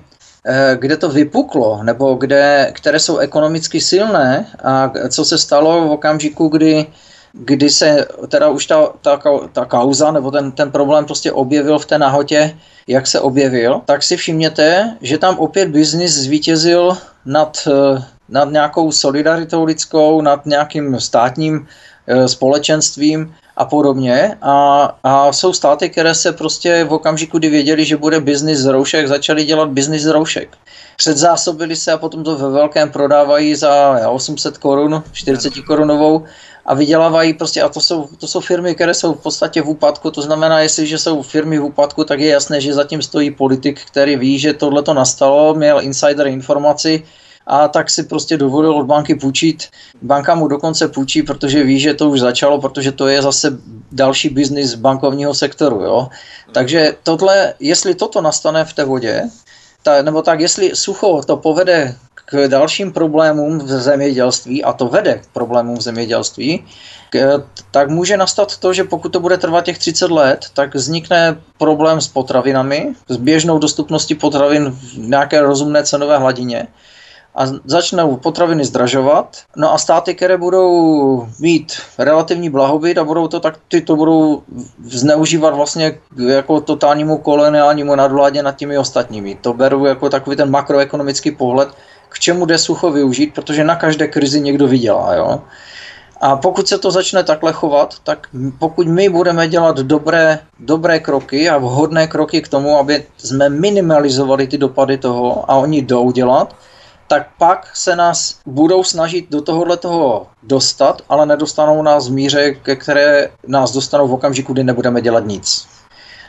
kde to vypuklo, nebo kde, které jsou ekonomicky silné a co se stalo v okamžiku, kdy, kdy se teda už ta, ta, ta kauza nebo ten, ten problém prostě objevil v té nahotě, jak se objevil, tak si všimněte, že tam opět biznis zvítězil nad, eh, nad nějakou solidaritou lidskou, nad nějakým státním eh, společenstvím a podobně. A, a jsou státy, které se prostě v okamžiku, kdy věděli, že bude biznis z roušek, začali dělat biznis z roušek. Předzásobili se a potom to ve velkém prodávají za 800 korun, 40 korunovou a vydělávají prostě, a to jsou, to jsou firmy, které jsou v podstatě v úpadku, to znamená, jestliže jsou firmy v úpadku, tak je jasné, že zatím stojí politik, který ví, že tohle to nastalo, měl insider informaci, a tak si prostě dovolil od banky půjčit. Banka mu dokonce půjčí, protože ví, že to už začalo, protože to je zase další biznis bankovního sektoru. Jo? Takže tohle, jestli toto nastane v té vodě, ta, nebo tak, jestli sucho to povede k dalším problémům v zemědělství, a to vede k problémům v zemědělství, k, tak může nastat to, že pokud to bude trvat těch 30 let, tak vznikne problém s potravinami, s běžnou dostupností potravin v nějaké rozumné cenové hladině a začnou potraviny zdražovat. No a státy, které budou mít relativní blahobyt a budou to tak, ty to budou zneužívat vlastně jako totálnímu koloniálnímu nadvládě nad těmi ostatními. To beru jako takový ten makroekonomický pohled, k čemu jde sucho využít, protože na každé krizi někdo vydělá. Jo? A pokud se to začne takhle chovat, tak pokud my budeme dělat dobré, dobré kroky a vhodné kroky k tomu, aby jsme minimalizovali ty dopady toho a oni jdou dělat, tak pak se nás budou snažit do tohohle toho dostat, ale nedostanou nás v míře, ke které nás dostanou v okamžiku, kdy nebudeme dělat nic.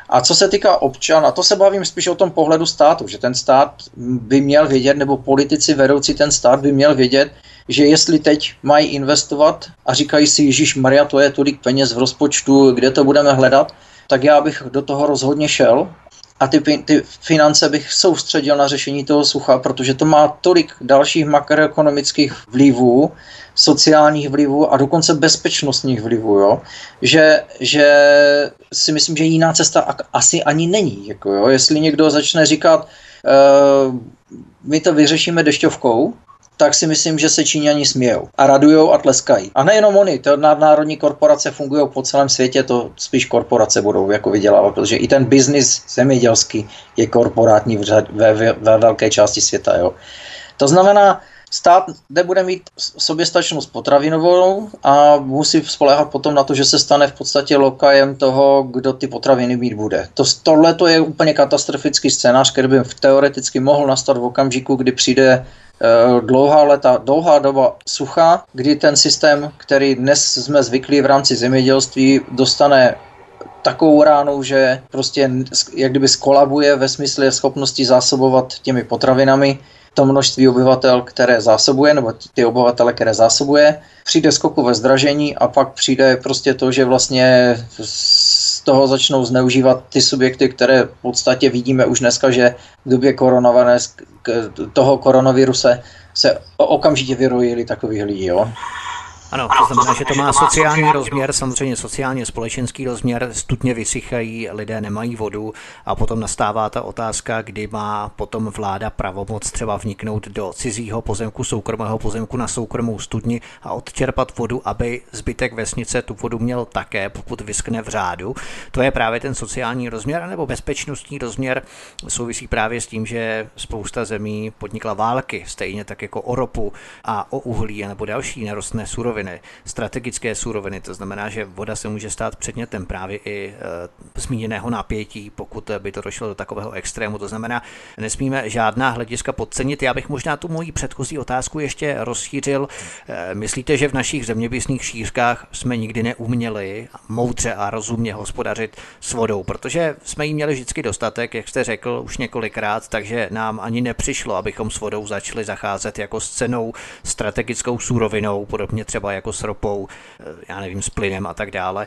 A co se týká občana, to se bavím spíš o tom pohledu státu, že ten stát by měl vědět, nebo politici vedoucí ten stát by měl vědět, že jestli teď mají investovat a říkají si, Ježíš Maria, to je tolik peněz v rozpočtu, kde to budeme hledat, tak já bych do toho rozhodně šel a ty, ty finance bych soustředil na řešení toho sucha, protože to má tolik dalších makroekonomických vlivů, sociálních vlivů a dokonce bezpečnostních vlivů, jo? Že, že si myslím, že jiná cesta asi ani není. Jako, jo? Jestli někdo začne říkat, uh, my to vyřešíme dešťovkou, tak si myslím, že se Číňani smějou a radujou a tleskají. A nejenom oni, to nadnárodní korporace fungují po celém světě, to spíš korporace budou jako vydělávat, protože i ten biznis zemědělský je korporátní ve, ve, ve velké části světa. Jo. To znamená, Stát nebude mít soběstačnost potravinovou a musí spolehat potom na to, že se stane v podstatě lokajem toho, kdo ty potraviny mít bude. To, tohle to je úplně katastrofický scénář, který by teoreticky mohl nastat v okamžiku, kdy přijde uh, dlouhá leta, dlouhá doba sucha, kdy ten systém, který dnes jsme zvyklí v rámci zemědělství, dostane takovou ránu, že prostě jak kdyby skolabuje ve smyslu schopnosti zásobovat těmi potravinami to množství obyvatel, které zásobuje, nebo ty obyvatele, které zásobuje, přijde skoku ve zdražení a pak přijde prostě to, že vlastně z toho začnou zneužívat ty subjekty, které v podstatě vidíme už dneska, že v době toho koronaviruse se okamžitě vyrojili takových lidí. Jo? Ano, to znamená, že to má sociální rozměr, samozřejmě sociálně společenský rozměr, stupně vysychají, lidé nemají vodu a potom nastává ta otázka, kdy má potom vláda pravomoc třeba vniknout do cizího pozemku, soukromého pozemku na soukromou studni a odčerpat vodu, aby zbytek vesnice tu vodu měl také, pokud vyskne v řádu. To je právě ten sociální rozměr, nebo bezpečnostní rozměr. Souvisí právě s tím, že spousta zemí podnikla války, stejně tak jako o ropu a o uhlí nebo další nerostné suroviny suroviny, strategické suroviny, to znamená, že voda se může stát předmětem právě i zmíněného napětí, pokud by to došlo do takového extrému. To znamená, nesmíme žádná hlediska podcenit. Já bych možná tu moji předchozí otázku ještě rozšířil. E, myslíte, že v našich zeměpisných šířkách jsme nikdy neuměli moudře a rozumně hospodařit s vodou, protože jsme jí měli vždycky dostatek, jak jste řekl už několikrát, takže nám ani nepřišlo, abychom s vodou začali zacházet jako s cenou strategickou surovinou, podobně třeba jako s ropou, eh, já nevím, s plynem a tak dále.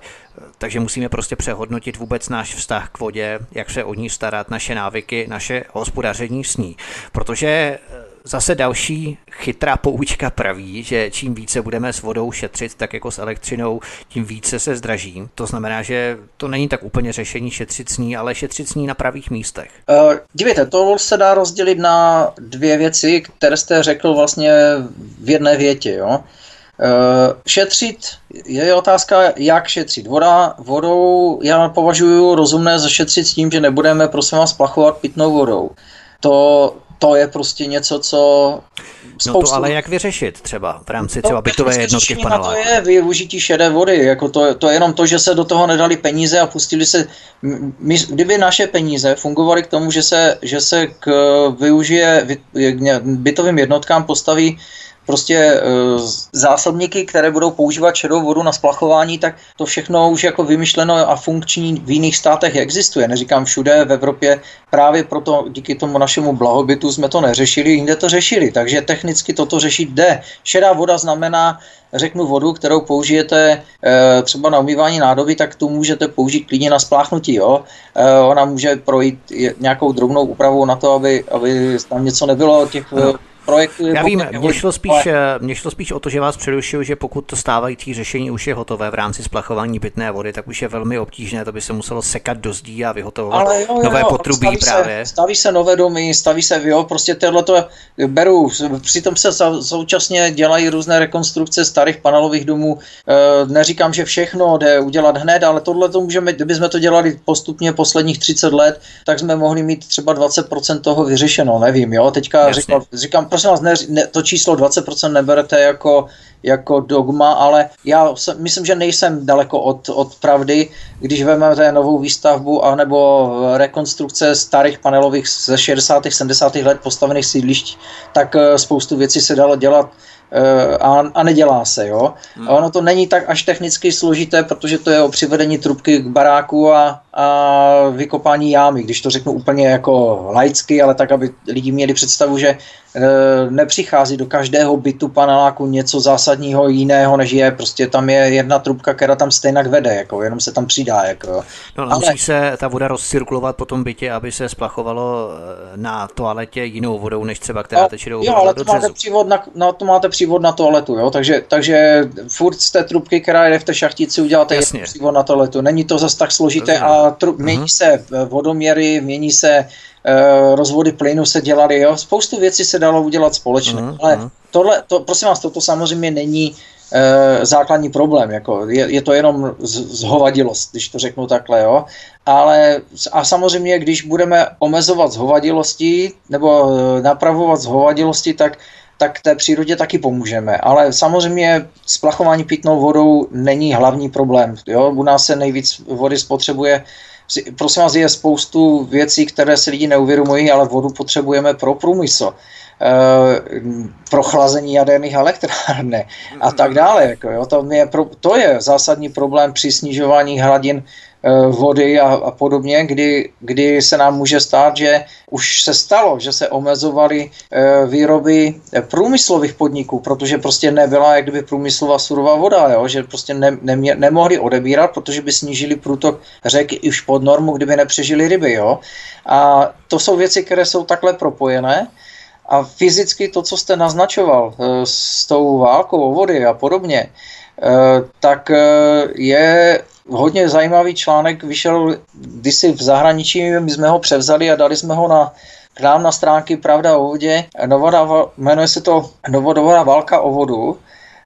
Takže musíme prostě přehodnotit vůbec náš vztah k vodě, jak se o ní starat, naše návyky, naše hospodaření s ní. Protože eh, Zase další chytrá poučka praví, že čím více budeme s vodou šetřit, tak jako s elektřinou, tím více se zdraží. To znamená, že to není tak úplně řešení šetřit s ní, ale šetřit s ní na pravých místech. Uh, dívejte, to se dá rozdělit na dvě věci, které jste řekl vlastně v jedné větě. Jo? Eh, šetřit je otázka, jak šetřit. Voda, vodou já považuji rozumné zašetřit s tím, že nebudeme prosím vás splachovat pitnou vodou. To, to je prostě něco, co spoustu... No to ale jak vyřešit třeba v rámci třeba bytové jednotky v paneláku? To je využití šedé vody, jako to, to je jenom to, že se do toho nedali peníze a pustili se, my, kdyby naše peníze fungovaly k tomu, že se, že se k, využije bytovým jednotkám postaví prostě e, zásobníky, které budou používat šedou vodu na splachování, tak to všechno už jako vymyšleno a funkční v jiných státech existuje. Neříkám všude v Evropě, právě proto díky tomu našemu blahobytu jsme to neřešili, jinde to řešili, takže technicky toto řešit jde. Šedá voda znamená, řeknu vodu, kterou použijete e, třeba na umývání nádoby, tak tu můžete použít klidně na spláchnutí. Jo? E, ona může projít nějakou drobnou úpravou na to, aby, aby tam něco nebylo těch projektu. Já vím, mě šlo, spíš, ale... Eh, mě šlo spíš o to, že vás přerušil, že pokud to stávající řešení už je hotové v rámci splachování pitné vody, tak už je velmi obtížné, to by se muselo sekat do zdí a vyhotovovat ale jo, jo, nové jo, potrubí staví právě. Se, staví se nové domy, staví se, jo, prostě tohle to beru, přitom se současně dělají různé rekonstrukce starých panelových domů, e, neříkám, že všechno jde udělat hned, ale tohle to můžeme, kdybychom to dělali postupně posledních 30 let, tak jsme mohli mít třeba 20% toho vyřešeno, nevím, jo, teďka říkám, říkám, prosím vás, ne, ne, to číslo 20% neberete jako, jako dogma, ale já se, myslím, že nejsem daleko od, od pravdy, když vezmeme novou výstavbu anebo rekonstrukce starých panelových ze 60. 70. let postavených sídlišť, tak eh, spoustu věcí se dalo dělat eh, a, a nedělá se. Jo? Hmm. A ono to není tak až technicky složité, protože to je o přivedení trubky k baráku a, a vykopání jámy, když to řeknu úplně jako laicky, ale tak, aby lidi měli představu, že e, nepřichází do každého bytu paneláku něco zásadního jiného, než je, prostě tam je jedna trubka, která tam stejně vede, jako, jenom se tam přidá. Jako. No, ale musí se ta voda rozcirkulovat po tom bytě, aby se splachovalo e, na toaletě jinou vodou, než třeba která no, teče do Jo, ale to máte, přívod na, no, to máte přívod na toaletu, jo, takže, takže furt z té trubky, která jde v té šachtici, uděláte Jasně. přívod na toaletu. Není to zase tak složité Rozumím. a tru, mění uh-huh. se vodoměry, mění se uh, rozvody plynu se dělaly, jo. Spoustu věcí se dalo udělat společně, uh-huh. ale tohle, to, prosím vás, toto samozřejmě není uh, základní problém, jako je, je to jenom z, zhovadilost, když to řeknu takhle, jo. Ale a samozřejmě, když budeme omezovat zhovadilosti nebo napravovat zhovadilosti, tak tak té přírodě taky pomůžeme. Ale samozřejmě splachování pitnou vodou není hlavní problém. Jo? U nás se nejvíc vody spotřebuje Prosím vás, je spoustu věcí, které si lidi neuvědomují, ale vodu potřebujeme pro průmysl, e, pro chlazení jaderných elektrárny a tak dále. Jako, jo, to, je, to je zásadní problém při snižování hladin vody a, a podobně, kdy, kdy se nám může stát, že už se stalo, že se omezovaly eh, výroby eh, průmyslových podniků, protože prostě nebyla jak kdyby průmyslová surová voda, jo? že prostě ne, nemě, nemohli odebírat, protože by snížili průtok řeky už pod normu, kdyby nepřežili ryby. Jo? A to jsou věci, které jsou takhle propojené. A fyzicky to, co jste naznačoval s tou válkou o vody a podobně, tak je hodně zajímavý článek, vyšel kdysi v zahraničí, my jsme ho převzali a dali jsme ho na k nám na stránky Pravda o vodě. Novoda, jmenuje se to Novodová válka o vodu.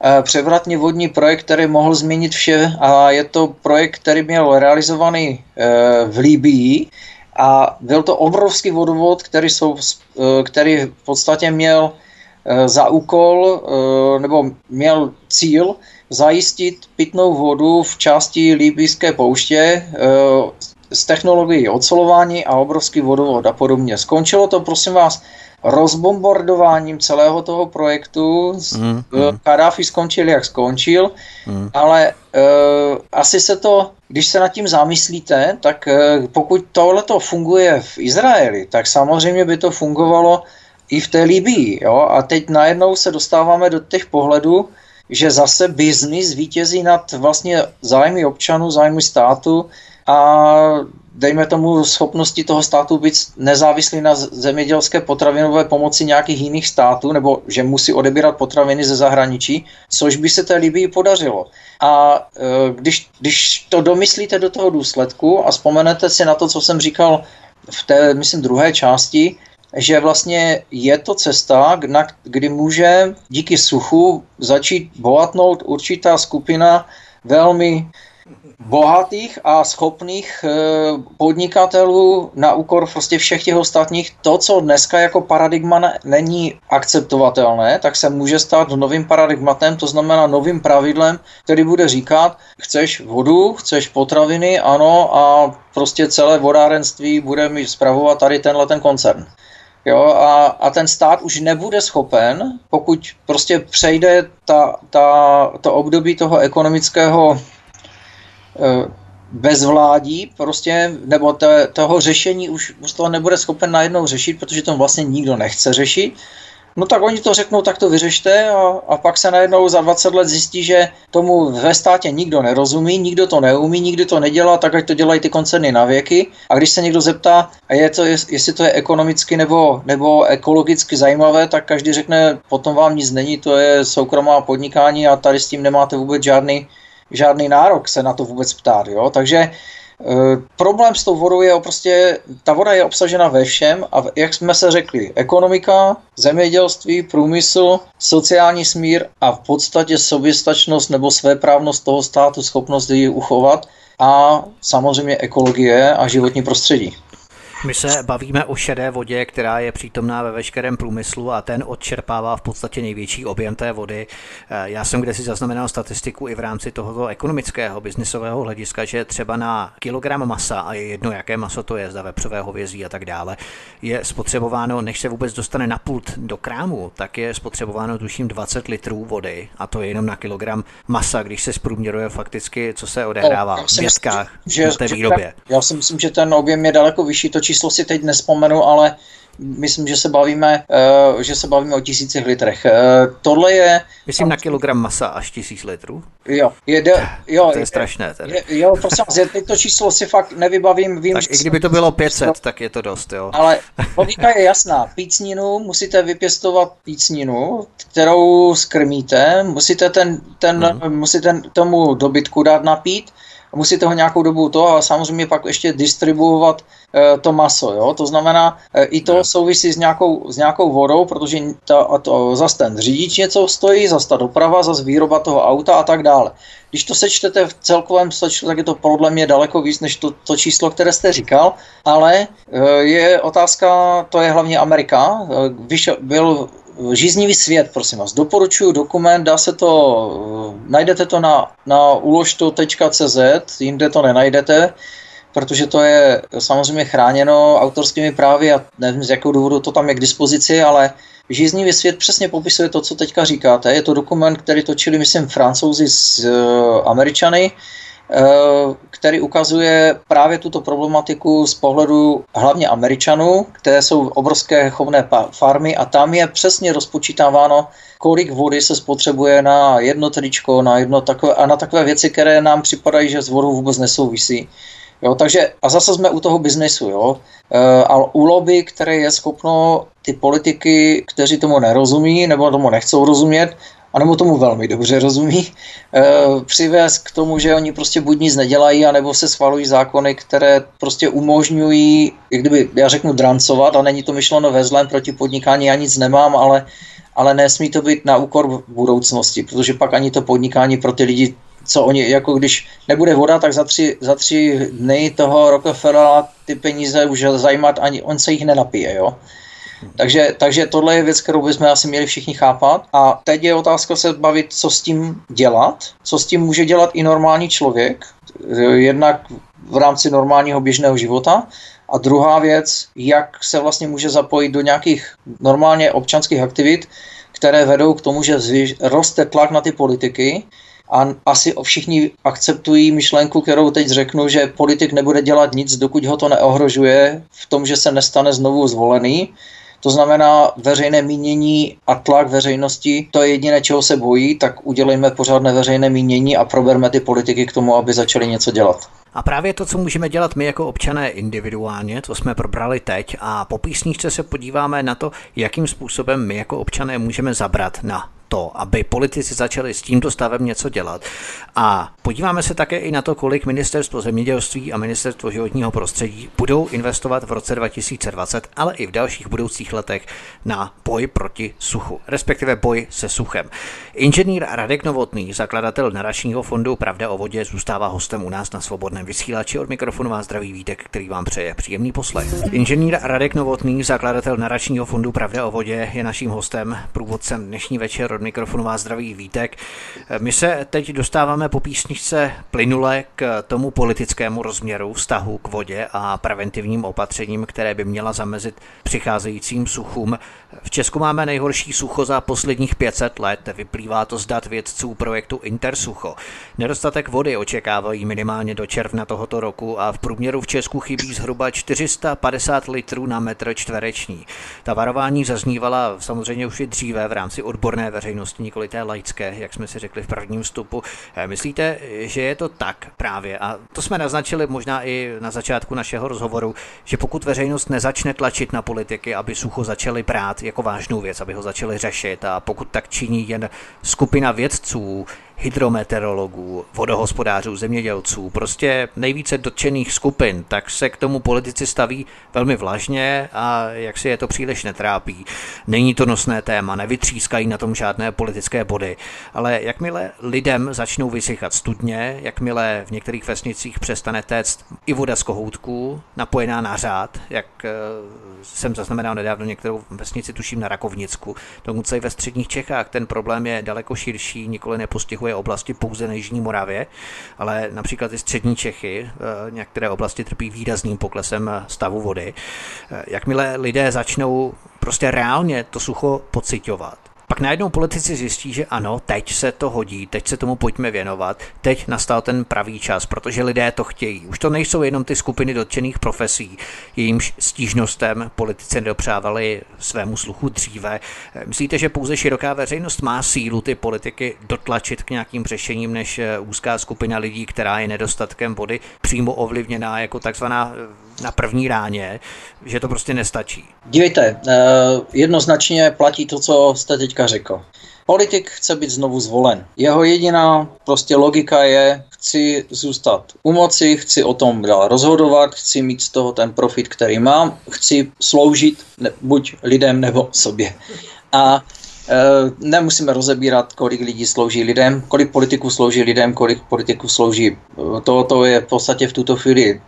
Eh, převratně vodní projekt, který mohl změnit vše a je to projekt, který měl realizovaný eh, v Líbii a byl to obrovský vodovod, který, jsou, eh, který v podstatě měl za úkol nebo měl cíl zajistit pitnou vodu v části Líbijské pouště e, s technologií ocelování a obrovský vodovod a podobně. Skončilo to, prosím vás, rozbombardováním celého toho projektu. Mm, mm. Kadáfi skončil, jak skončil, mm. ale e, asi se to, když se nad tím zamyslíte, tak e, pokud tohle to funguje v Izraeli, tak samozřejmě by to fungovalo i v té Libii. Jo? A teď najednou se dostáváme do těch pohledů, že zase biznis vítězí nad vlastně zájmy občanů, zájmy státu a dejme tomu schopnosti toho státu být nezávislý na zemědělské potravinové pomoci nějakých jiných států, nebo že musí odebírat potraviny ze zahraničí, což by se té Libii podařilo. A e, když, když to domyslíte do toho důsledku a vzpomenete si na to, co jsem říkal v té, myslím, druhé části, že vlastně je to cesta, kdy může díky suchu začít bohatnout určitá skupina velmi bohatých a schopných eh, podnikatelů na úkor prostě všech těch ostatních. To, co dneska jako paradigma není akceptovatelné, tak se může stát novým paradigmatem, to znamená novým pravidlem, který bude říkat, chceš vodu, chceš potraviny, ano, a prostě celé vodárenství bude mi zpravovat tady tenhle ten koncern. Jo, a, a ten stát už nebude schopen, pokud prostě přejde ta, ta, to období toho ekonomického e, bezvládí, prostě, nebo te, toho řešení už, už toho nebude schopen najednou řešit, protože to vlastně nikdo nechce řešit No tak oni to řeknou, tak to vyřešte a, a pak se najednou za 20 let zjistí, že tomu ve státě nikdo nerozumí, nikdo to neumí, nikdo to nedělá, tak ať to dělají ty koncerny na věky. A když se někdo zeptá, a je to, jestli to je ekonomicky nebo, nebo ekologicky zajímavé, tak každý řekne, potom vám nic není, to je soukromá podnikání a tady s tím nemáte vůbec žádný, žádný nárok se na to vůbec ptát. Jo? Takže problém s tou vodou je prostě, ta voda je obsažena ve všem a jak jsme se řekli, ekonomika, zemědělství, průmysl, sociální smír a v podstatě soběstačnost nebo svéprávnost toho státu, schopnost ji uchovat a samozřejmě ekologie a životní prostředí. My se bavíme o šedé vodě, která je přítomná ve veškerém průmyslu a ten odčerpává v podstatě největší objem té vody. Eh, já jsem kde si zaznamenal statistiku i v rámci tohoto ekonomického, biznisového hlediska, že třeba na kilogram masa, a je jedno, jaké maso to je, zda vepřové hovězí a tak dále, je spotřebováno, než se vůbec dostane na pult do krámu, tak je spotřebováno tuším 20 litrů vody a to je jenom na kilogram masa, když se zprůměruje fakticky, co se odehrává no, v městkách že, v té výrobě. já si myslím, že ten objem je daleko vyšší, to číslo si teď nespomenu, ale myslím, že se bavíme, uh, že se bavíme o tisících litrech. Uh, tohle je... Myslím na kilogram masa až tisíc litrů? Jo. Je de, jo to je strašné. Tedy. Je, jo, prosím vás, teď to číslo si fakt nevybavím. Vím, tak i kdyby to bylo 500, to... tak je to dost, jo. Ale logika je jasná. Pícninu, musíte vypěstovat pícninu, kterou skrmíte, musíte, ten, ten, hmm. musíte tomu dobytku dát napít, musíte ho nějakou dobu to a samozřejmě pak ještě distribuovat e, to maso. Jo? To znamená, e, i to souvisí s nějakou, s nějakou vodou, protože ta, a to, zase ten řidič něco stojí, zase ta doprava, zase výroba toho auta a tak dále. Když to sečtete v celkovém sečtu, tak je to podle mě daleko víc než to, to číslo, které jste říkal, ale e, je otázka, to je hlavně Amerika. Vyšel, byl Žíznivý svět, prosím vás. Doporučuji dokument, dá se to, najdete to na, na uložto.cz, jinde to nenajdete, protože to je samozřejmě chráněno autorskými právy a nevím z jakého důvodu to tam je k dispozici, ale Žíznivý svět přesně popisuje to, co teďka říkáte. Je to dokument, který točili, myslím, francouzi s uh, američany, Eh, který ukazuje právě tuto problematiku z pohledu hlavně Američanů, které jsou obrovské chovné farmy a tam je přesně rozpočítáváno, kolik vody se spotřebuje na jedno tričko, na jedno takové, a na takové věci, které nám připadají, že s vodou vůbec nesouvisí. Jo, takže a zase jsme u toho biznesu, jo. E, a u lobby, které je schopno ty politiky, kteří tomu nerozumí nebo tomu nechcou rozumět, anebo tomu velmi dobře rozumí, e, přivést k tomu, že oni prostě buď nic nedělají, anebo se schvalují zákony, které prostě umožňují, jak kdyby, já řeknu, drancovat, a není to myšleno ve zlém proti podnikání, já nic nemám, ale, ale nesmí to být na úkor budoucnosti, protože pak ani to podnikání pro ty lidi co oni, jako když nebude voda, tak za tři, za tři dny toho Rockefellera ty peníze už zajímat, ani on se jich nenapije, jo. Takže, takže tohle je věc, kterou bychom asi měli všichni chápat. A teď je otázka se bavit, co s tím dělat, co s tím může dělat i normální člověk, jednak v rámci normálního běžného života. A druhá věc, jak se vlastně může zapojit do nějakých normálně občanských aktivit, které vedou k tomu, že roste tlak na ty politiky a asi všichni akceptují myšlenku, kterou teď řeknu, že politik nebude dělat nic, dokud ho to neohrožuje v tom, že se nestane znovu zvolený to znamená veřejné mínění a tlak veřejnosti, to je jediné, čeho se bojí, tak udělejme pořádné veřejné mínění a proberme ty politiky k tomu, aby začali něco dělat. A právě to, co můžeme dělat my jako občané individuálně, co jsme probrali teď, a po písničce se podíváme na to, jakým způsobem my jako občané můžeme zabrat na to, aby politici začali s tímto stavem něco dělat. A podíváme se také i na to, kolik ministerstvo zemědělství a ministerstvo životního prostředí budou investovat v roce 2020, ale i v dalších budoucích letech na boj proti suchu, respektive boj se suchem. Inženýr Radek Novotný, zakladatel naračního fondu Pravda o vodě, zůstává hostem u nás na svobodném vysílači. Od mikrofonu vás zdraví Vítek, který vám přeje příjemný poslech. Inženýr Radek Novotný, zakladatel naračního fondu Pravda o vodě, je naším hostem, průvodcem dnešní večer od mikrofonu vás zdraví Vítek. My se teď dostáváme po písničce plynule k tomu politickému rozměru vztahu k vodě a preventivním opatřením, které by měla zamezit přicházejícím suchům. V Česku máme nejhorší sucho za posledních 500 let, vyplývá to z dat vědců projektu Intersucho. Nedostatek vody očekávají minimálně do června tohoto roku a v průměru v Česku chybí zhruba 450 litrů na metr čtvereční. Ta varování zaznívala samozřejmě už i dříve v rámci odborné veřejnosti, nikoli té laické, jak jsme si řekli v prvním vstupu. Eh, myslíte, že je to tak právě? A to jsme naznačili možná i na začátku našeho rozhovoru, že pokud veřejnost nezačne tlačit na politiky, aby sucho začaly brát jako vážnou věc, aby ho začali řešit a pokud tak činí jen skupina vědců, hydrometeorologů, vodohospodářů, zemědělců, prostě nejvíce dotčených skupin, tak se k tomu politici staví velmi vlažně a jak si je to příliš netrápí. Není to nosné téma, nevytřískají na tom žádné politické body, ale jakmile lidem začnou vysychat studně, jakmile v některých vesnicích přestane téct i voda z kohoutků, napojená na řád, jak eh, jsem zaznamenal nedávno některou vesnici, tuším na Rakovnicku, tomu i ve středních Čechách ten problém je daleko širší, nikoli nepostihuje oblasti pouze na Jižní Moravě, ale například i střední Čechy, eh, některé oblasti trpí výrazným poklesem stavu vody. Eh, jakmile lidé začnou prostě reálně to sucho pocitovat, pak najednou politici zjistí, že ano, teď se to hodí, teď se tomu pojďme věnovat, teď nastal ten pravý čas, protože lidé to chtějí. Už to nejsou jenom ty skupiny dotčených profesí, jejímž stížnostem politici nedopřávali svému sluchu dříve. Myslíte, že pouze široká veřejnost má sílu ty politiky dotlačit k nějakým řešením, než úzká skupina lidí, která je nedostatkem vody přímo ovlivněná jako takzvaná na první ráně, že to prostě nestačí. Dívejte, eh, jednoznačně platí to, co jste teďka řekl. Politik chce být znovu zvolen. Jeho jediná prostě logika je, chci zůstat u moci, chci o tom dál rozhodovat, chci mít z toho ten profit, který mám, chci sloužit buď lidem nebo sobě. A nemusíme rozebírat, kolik lidí slouží lidem, kolik politiků slouží lidem, kolik politiků slouží. To, to je v podstatě v tuto chvíli e,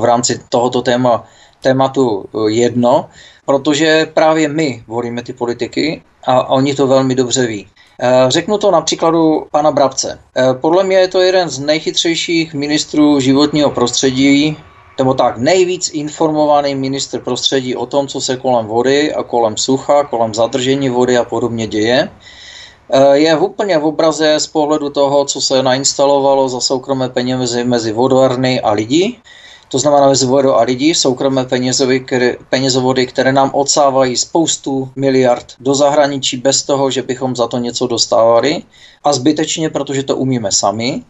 v rámci tohoto téma, tématu jedno protože právě my volíme ty politiky a oni to velmi dobře ví. Eh, řeknu to na příkladu pana Brabce. Eh, podle mě je to jeden z nejchytřejších ministrů životního prostředí, nebo tak nejvíc informovaný ministr prostředí o tom, co se kolem vody a kolem sucha, kolem zadržení vody a podobně děje. Eh, je úplně v obraze z pohledu toho, co se nainstalovalo za soukromé peníze mezi vodárny a lidi to znamená mezi vodu a lidi, soukromé které, penězovody, které nám odsávají spoustu miliard do zahraničí bez toho, že bychom za to něco dostávali a zbytečně, protože to umíme sami.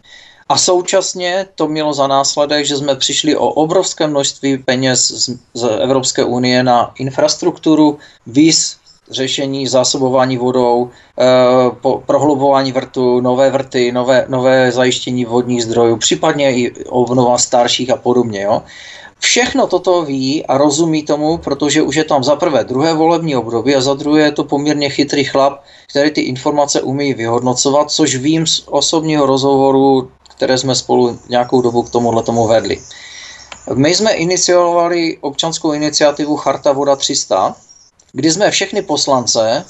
A současně to mělo za následek, že jsme přišli o obrovské množství peněz z, z Evropské unie na infrastrukturu, víz řešení zásobování vodou, eh, prohlubování vrtu, nové vrty, nové, nové zajištění vodních zdrojů, případně i obnova starších a podobně. Jo. Všechno toto ví a rozumí tomu, protože už je tam za prvé druhé volební období a za druhé je to poměrně chytrý chlap, který ty informace umí vyhodnocovat, což vím z osobního rozhovoru, které jsme spolu nějakou dobu k tomuhle tomu vedli. My jsme iniciovali občanskou iniciativu Charta Voda 300, kdy jsme všechny poslance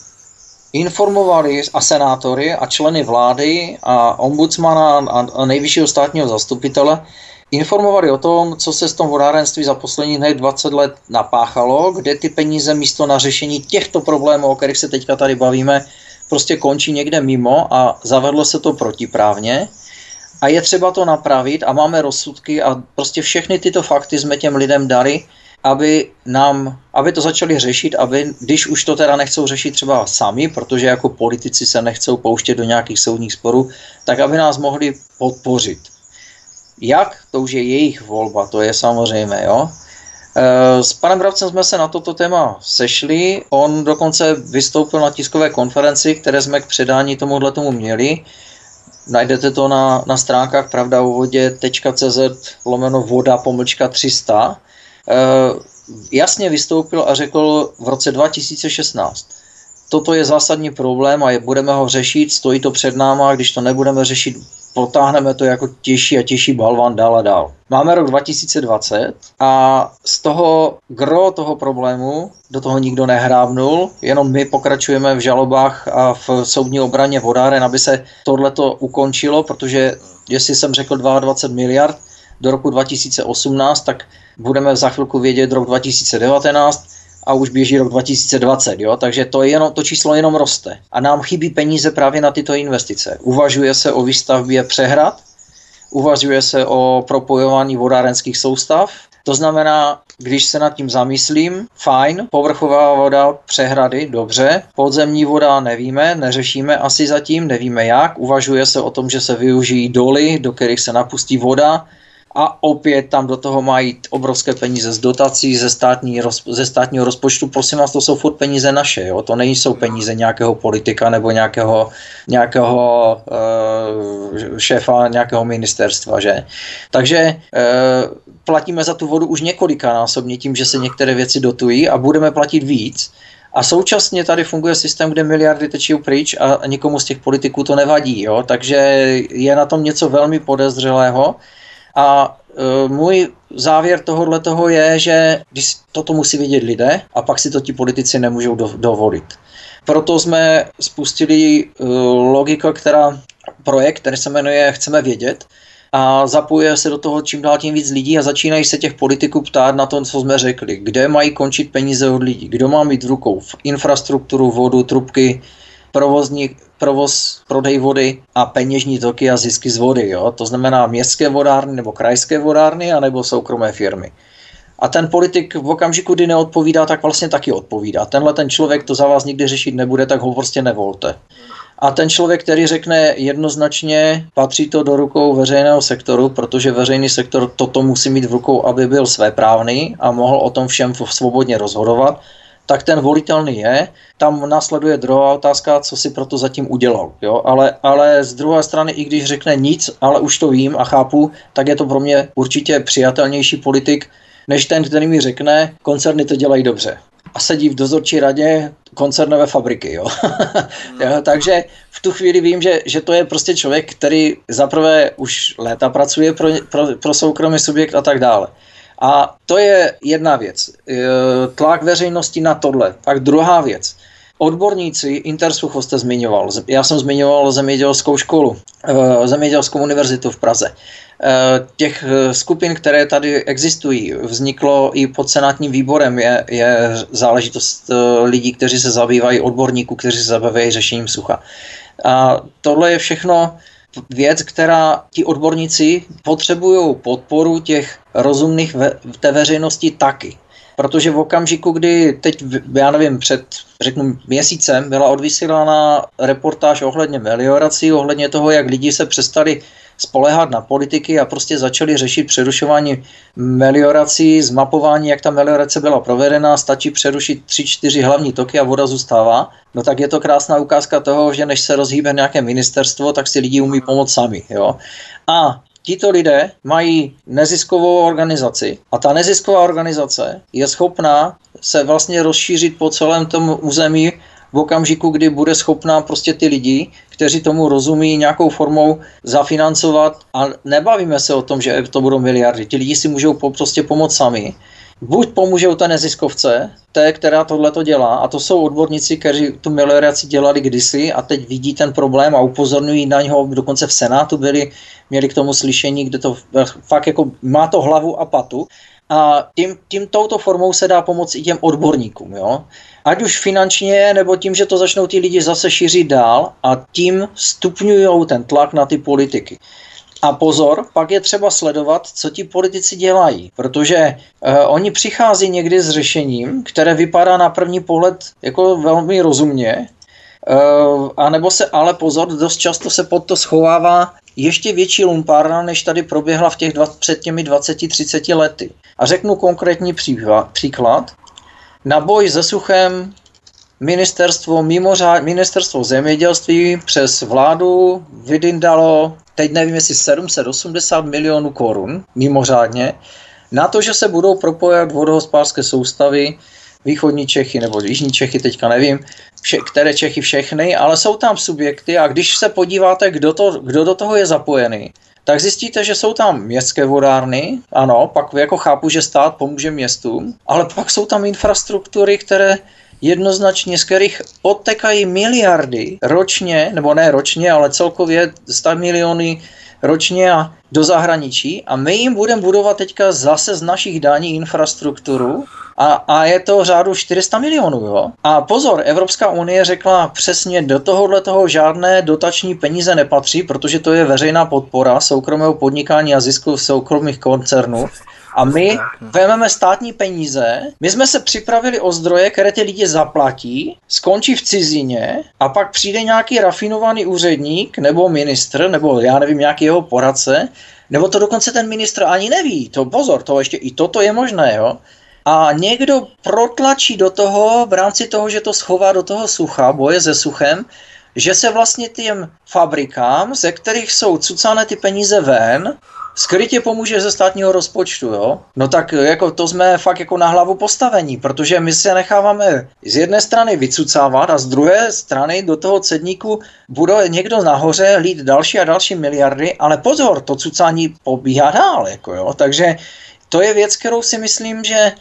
informovali a senátory a členy vlády a ombudsmana a nejvyššího státního zastupitele informovali o tom, co se s tom vodárenství za posledních 20 let napáchalo, kde ty peníze místo na řešení těchto problémů, o kterých se teďka tady bavíme, prostě končí někde mimo a zavedlo se to protiprávně. A je třeba to napravit a máme rozsudky a prostě všechny tyto fakty jsme těm lidem dali aby nám, aby to začali řešit, aby, když už to teda nechcou řešit třeba sami, protože jako politici se nechcou pouštět do nějakých soudních sporů, tak aby nás mohli podpořit. Jak? To už je jejich volba, to je samozřejmé, jo. E, s panem Bravcem jsme se na toto téma sešli, on dokonce vystoupil na tiskové konferenci, které jsme k předání tomuhle tomu měli. Najdete to na, na stránkách pravdauvodě.cz lomeno voda pomlčka 300 Eh, jasně vystoupil a řekl v roce 2016. Toto je zásadní problém a je, budeme ho řešit, stojí to před náma, když to nebudeme řešit, potáhneme to jako těžší a těžší balvan dál a dál. Máme rok 2020 a z toho gro toho problému do toho nikdo nehrábnul, jenom my pokračujeme v žalobách a v soudní obraně vodáren, aby se tohleto ukončilo, protože jestli jsem řekl 22 miliard do roku 2018, tak budeme za chvilku vědět rok 2019 a už běží rok 2020, jo? takže to, je jenom, to číslo jenom roste. A nám chybí peníze právě na tyto investice. Uvažuje se o výstavbě přehrad, uvažuje se o propojování vodárenských soustav, to znamená, když se nad tím zamyslím, fajn, povrchová voda, přehrady, dobře, podzemní voda nevíme, neřešíme asi zatím, nevíme jak, uvažuje se o tom, že se využijí doly, do kterých se napustí voda, a opět tam do toho mají obrovské peníze z dotací, ze, státní, ze státního rozpočtu. Prosím vás, to jsou furt peníze naše, jo? to nejsou peníze nějakého politika nebo nějakého, nějakého uh, šéfa nějakého ministerstva. Že? Takže uh, platíme za tu vodu už několikanásobně tím, že se některé věci dotují a budeme platit víc. A současně tady funguje systém, kde miliardy tečí pryč a nikomu z těch politiků to nevadí. Jo? Takže je na tom něco velmi podezřelého. A e, můj závěr tohohle toho je, že toto musí vidět lidé a pak si to ti politici nemůžou do, dovolit. Proto jsme spustili e, logika, která projekt, který se jmenuje Chceme vědět, a zapojuje se do toho čím dál tím víc lidí a začínají se těch politiků ptát na to, co jsme řekli. Kde mají končit peníze od lidí? Kdo má mít v rukou v infrastrukturu, vodu, trubky, provozní, provoz, prodej vody a peněžní toky a zisky z vody. Jo? To znamená městské vodárny nebo krajské vodárny a nebo soukromé firmy. A ten politik v okamžiku, kdy neodpovídá, tak vlastně taky odpovídá. Tenhle ten člověk to za vás nikdy řešit nebude, tak ho prostě nevolte. A ten člověk, který řekne jednoznačně, patří to do rukou veřejného sektoru, protože veřejný sektor toto musí mít v rukou, aby byl svéprávný a mohl o tom všem svobodně rozhodovat, tak ten volitelný je. Tam následuje druhá otázka, co si proto zatím udělal. Jo? Ale, ale z druhé strany, i když řekne nic, ale už to vím a chápu, tak je to pro mě určitě přijatelnější politik, než ten, který mi řekne, koncerny to dělají dobře. A sedí v dozorčí radě koncernové fabriky. Jo? jo, takže v tu chvíli vím, že, že to je prostě člověk, který zaprvé už léta pracuje pro, pro, pro soukromý subjekt a tak dále. A to je jedna věc. E, tlak veřejnosti na tohle. Tak druhá věc. Odborníci, Intersucho jste zmiňoval, já jsem zmiňoval zemědělskou školu, e, zemědělskou univerzitu v Praze. E, těch skupin, které tady existují, vzniklo i pod senátním výborem, je, je záležitost lidí, kteří se zabývají odborníků, kteří se zabývají řešením sucha. A tohle je všechno věc, která ti odborníci potřebují podporu těch rozumných ve, té veřejnosti taky. Protože v okamžiku, kdy teď, já nevím, před řeknu měsícem byla odvysílána reportáž ohledně meliorací, ohledně toho, jak lidi se přestali spolehat na politiky a prostě začali řešit přerušování meliorací, zmapování, jak ta meliorace byla provedena, stačí přerušit tři, čtyři hlavní toky a voda zůstává, no tak je to krásná ukázka toho, že než se rozhýbe nějaké ministerstvo, tak si lidi umí pomoct sami. Jo? A tito lidé mají neziskovou organizaci a ta nezisková organizace je schopná se vlastně rozšířit po celém tom území v okamžiku, kdy bude schopná prostě ty lidi, kteří tomu rozumí, nějakou formou zafinancovat a nebavíme se o tom, že to budou miliardy. Ti lidi si můžou prostě pomoct sami. Buď pomůžou té neziskovce, té, která tohle to dělá, a to jsou odborníci, kteří tu melioraci dělali kdysi a teď vidí ten problém a upozorňují na něho, dokonce v Senátu byli, měli k tomu slyšení, kde to fakt jako má to hlavu a patu. A tím, tím touto formou se dá pomoct i těm odborníkům. Jo? ať už finančně, nebo tím, že to začnou ty lidi zase šířit dál a tím stupňují ten tlak na ty politiky. A pozor, pak je třeba sledovat, co ti politici dělají, protože uh, oni přichází někdy s řešením, které vypadá na první pohled jako velmi rozumně, uh, a nebo se, ale pozor, dost často se pod to schovává ještě větší lumpárna, než tady proběhla v těch dva, před těmi 20-30 lety. A řeknu konkrétní příklad. Na boj se suchem ministerstvo, mimořád, ministerstvo zemědělství přes vládu vydindalo, teď nevím jestli 780 milionů korun mimořádně, na to, že se budou propojovat vodohospodářské soustavy východní Čechy nebo jižní Čechy, teďka nevím, vše, které Čechy všechny, ale jsou tam subjekty a když se podíváte, kdo, to, kdo do toho je zapojený, tak zjistíte, že jsou tam městské vodárny, ano, pak jako chápu, že stát pomůže městům, ale pak jsou tam infrastruktury, které jednoznačně, z kterých odtekají miliardy ročně, nebo ne ročně, ale celkově 100 miliony ročně a do zahraničí a my jim budeme budovat teďka zase z našich daní infrastrukturu a, a je to řádu 400 milionů. Jo? A pozor, Evropská unie řekla přesně do tohohle toho žádné dotační peníze nepatří, protože to je veřejná podpora soukromého podnikání a zisku soukromých koncernů A my vezmeme státní peníze, my jsme se připravili o zdroje, které ty lidi zaplatí, skončí v cizině a pak přijde nějaký rafinovaný úředník nebo ministr, nebo já nevím, nějaký jeho poradce, nebo to dokonce ten ministr ani neví. To pozor, to ještě i toto je možné, jo a někdo protlačí do toho v rámci toho, že to schová do toho sucha, boje se suchem, že se vlastně těm fabrikám, ze kterých jsou cucané ty peníze ven, skrytě pomůže ze státního rozpočtu, jo? No tak jako to jsme fakt jako na hlavu postavení, protože my se necháváme z jedné strany vycucávat a z druhé strany do toho cedníku bude někdo nahoře lít další a další miliardy, ale pozor, to cucání pobíhá dál, jako jo? Takže to je věc, kterou si myslím, že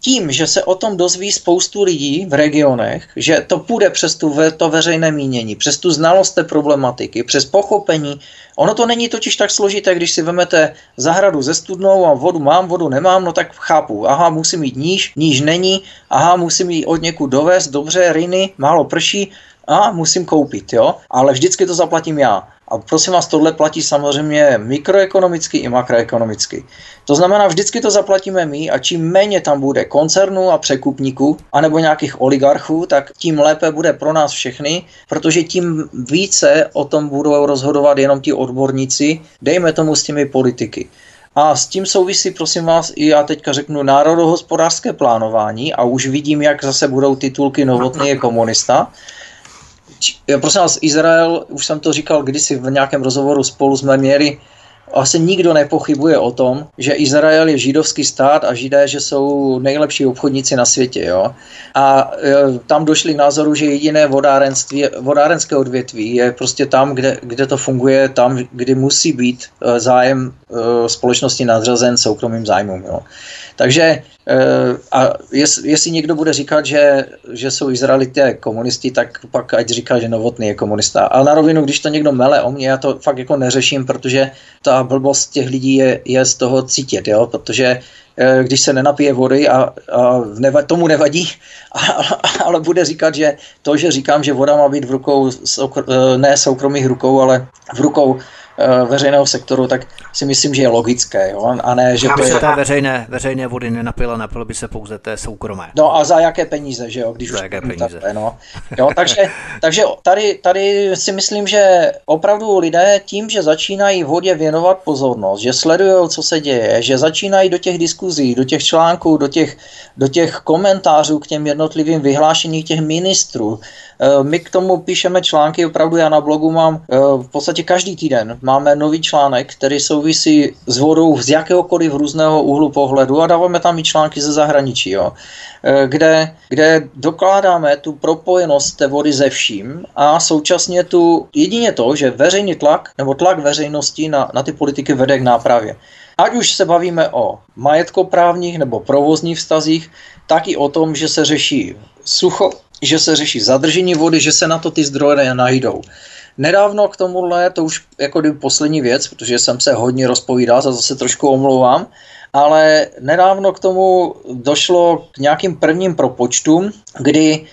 tím, že se o tom dozví spoustu lidí v regionech, že to půjde přes tu, to veřejné mínění, přes tu znalost té problematiky, přes pochopení. Ono to není totiž tak složité, když si vezmete zahradu ze studnou a vodu mám, vodu nemám, no tak chápu. Aha, musím jít níž, níž není, aha, musím jít od někud dovést, dobře, riny, málo prší, a musím koupit, jo, ale vždycky to zaplatím já. A prosím vás, tohle platí samozřejmě mikroekonomicky i makroekonomicky. To znamená, vždycky to zaplatíme my a čím méně tam bude koncernů a překupníků, anebo nějakých oligarchů, tak tím lépe bude pro nás všechny, protože tím více o tom budou rozhodovat jenom ti odborníci, dejme tomu s těmi politiky. A s tím souvisí, prosím vás, i já teďka řeknu národohospodářské plánování a už vidím, jak zase budou titulky Novotný je komunista prosím vás, Izrael, už jsem to říkal kdysi v nějakém rozhovoru spolu jsme měli, asi nikdo nepochybuje o tom, že Izrael je židovský stát a židé, že jsou nejlepší obchodníci na světě. Jo? A e, tam došli k názoru, že jediné vodárenství, vodárenské odvětví je prostě tam, kde, kde to funguje, tam, kde musí být e, zájem e, společnosti nadřazen soukromým zájmům. Jo? Takže Eh, a jestli někdo bude říkat, že, že jsou Izraelité komunisti, tak pak ať říká, že Novotný je komunista. Ale na rovinu, když to někdo mele o mě, já to fakt jako neřeším, protože ta blbost těch lidí je, je z toho cítit, jo? protože eh, když se nenapije vody a, a neva, tomu nevadí, ale bude říkat, že to, že říkám, že voda má být v rukou, eh, ne soukromých rukou, ale v rukou veřejného sektoru, tak si myslím, že je logické. Jo? A ne, že Já to je... té veřejné, veřejné vody nenapila, napilo by se pouze té soukromé. No a za jaké peníze, že jo? Když za už jaké peníze. Takhle, no. jo, takže, takže tady, tady si myslím, že opravdu lidé tím, že začínají vodě věnovat pozornost, že sledují, co se děje, že začínají do těch diskuzí, do těch článků, do těch, do těch komentářů k těm jednotlivým vyhlášením těch ministrů, Eh, my k tomu píšeme články, opravdu já na blogu mám eh, v podstatě každý týden máme nový článek, který souvisí s vodou z jakéhokoliv různého úhlu pohledu a dáváme tam i články ze zahraničí, jo, eh, kde, kde dokládáme tu propojenost té vody ze vším a současně tu jedině to, že veřejný tlak nebo tlak veřejnosti na, na ty politiky vede k nápravě. Ať už se bavíme o majetkoprávních nebo provozních vztazích, tak i o tom, že se řeší sucho, že se řeší zadržení vody, že se na to ty zdroje najdou. Nedávno k tomuhle, to už jako poslední věc, protože jsem se hodně rozpovídal, za zase trošku omlouvám, ale nedávno k tomu došlo k nějakým prvním propočtům, kdy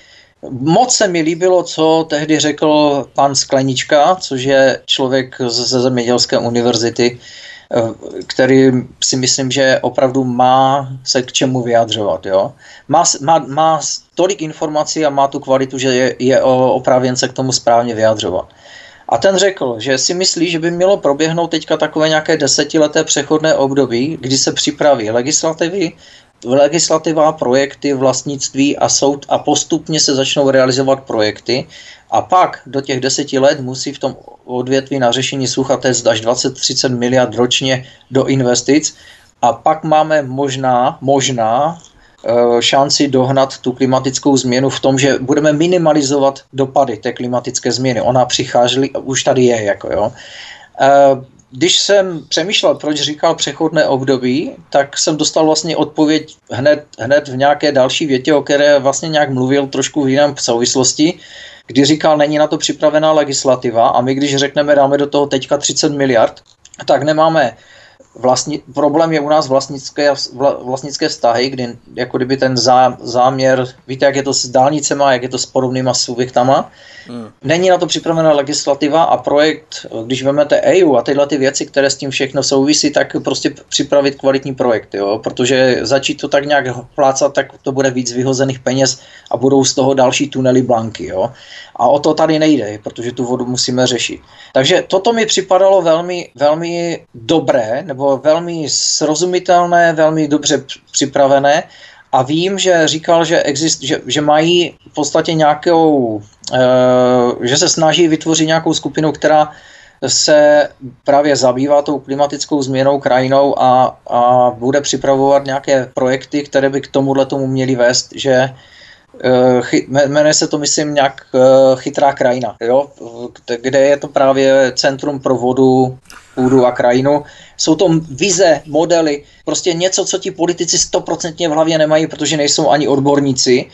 moc se mi líbilo, co tehdy řekl pan Sklenička, což je člověk ze Zemědělské univerzity, který si myslím, že opravdu má se k čemu vyjadřovat. Jo? Má, má, má tolik informací a má tu kvalitu, že je, je opravěn se k tomu správně vyjadřovat. A ten řekl, že si myslí, že by mělo proběhnout teďka takové nějaké desetileté přechodné období, kdy se připraví legislativy, legislativa, projekty, vlastnictví a soud a postupně se začnou realizovat projekty a pak do těch deseti let musí v tom odvětví na řešení sucha test až 20-30 miliard ročně do investic a pak máme možná, možná eh, šanci dohnat tu klimatickou změnu v tom, že budeme minimalizovat dopady té klimatické změny. Ona přichází, už tady je. Jako jo. Eh, když jsem přemýšlel, proč říkal přechodné období, tak jsem dostal vlastně odpověď hned, hned v nějaké další větě, o které vlastně nějak mluvil trošku v jiném souvislosti, kdy říkal, není na to připravená legislativa a my když řekneme, dáme do toho teďka 30 miliard, tak nemáme vlastni, problém je u nás vlastnické, vlastnické vztahy, kdy jako kdyby ten zá, záměr, víte, jak je to s dálnicema, jak je to s podobnýma subjektama, hmm. není na to připravená legislativa a projekt, když vezmete EU a tyhle ty věci, které s tím všechno souvisí, tak prostě připravit kvalitní projekt, jo? protože začít to tak nějak plácat, tak to bude víc vyhozených peněz a budou z toho další tunely blanky. Jo? A o to tady nejde, protože tu vodu musíme řešit. Takže toto mi připadalo velmi, velmi dobré, nebo velmi srozumitelné, velmi dobře připravené. A vím, že říkal, že, exist, že, že mají v podstatě nějakou, e, že se snaží vytvořit nějakou skupinu, která se právě zabývá tou klimatickou změnou krajinou a, a bude připravovat nějaké projekty, které by k tomuhle tomu měly vést, že Eh, jmenuje se to, myslím, nějak eh, chytrá krajina, jo? kde je to právě centrum pro vodu, půdu a krajinu. Jsou to vize, modely, prostě něco, co ti politici stoprocentně v hlavě nemají, protože nejsou ani odborníci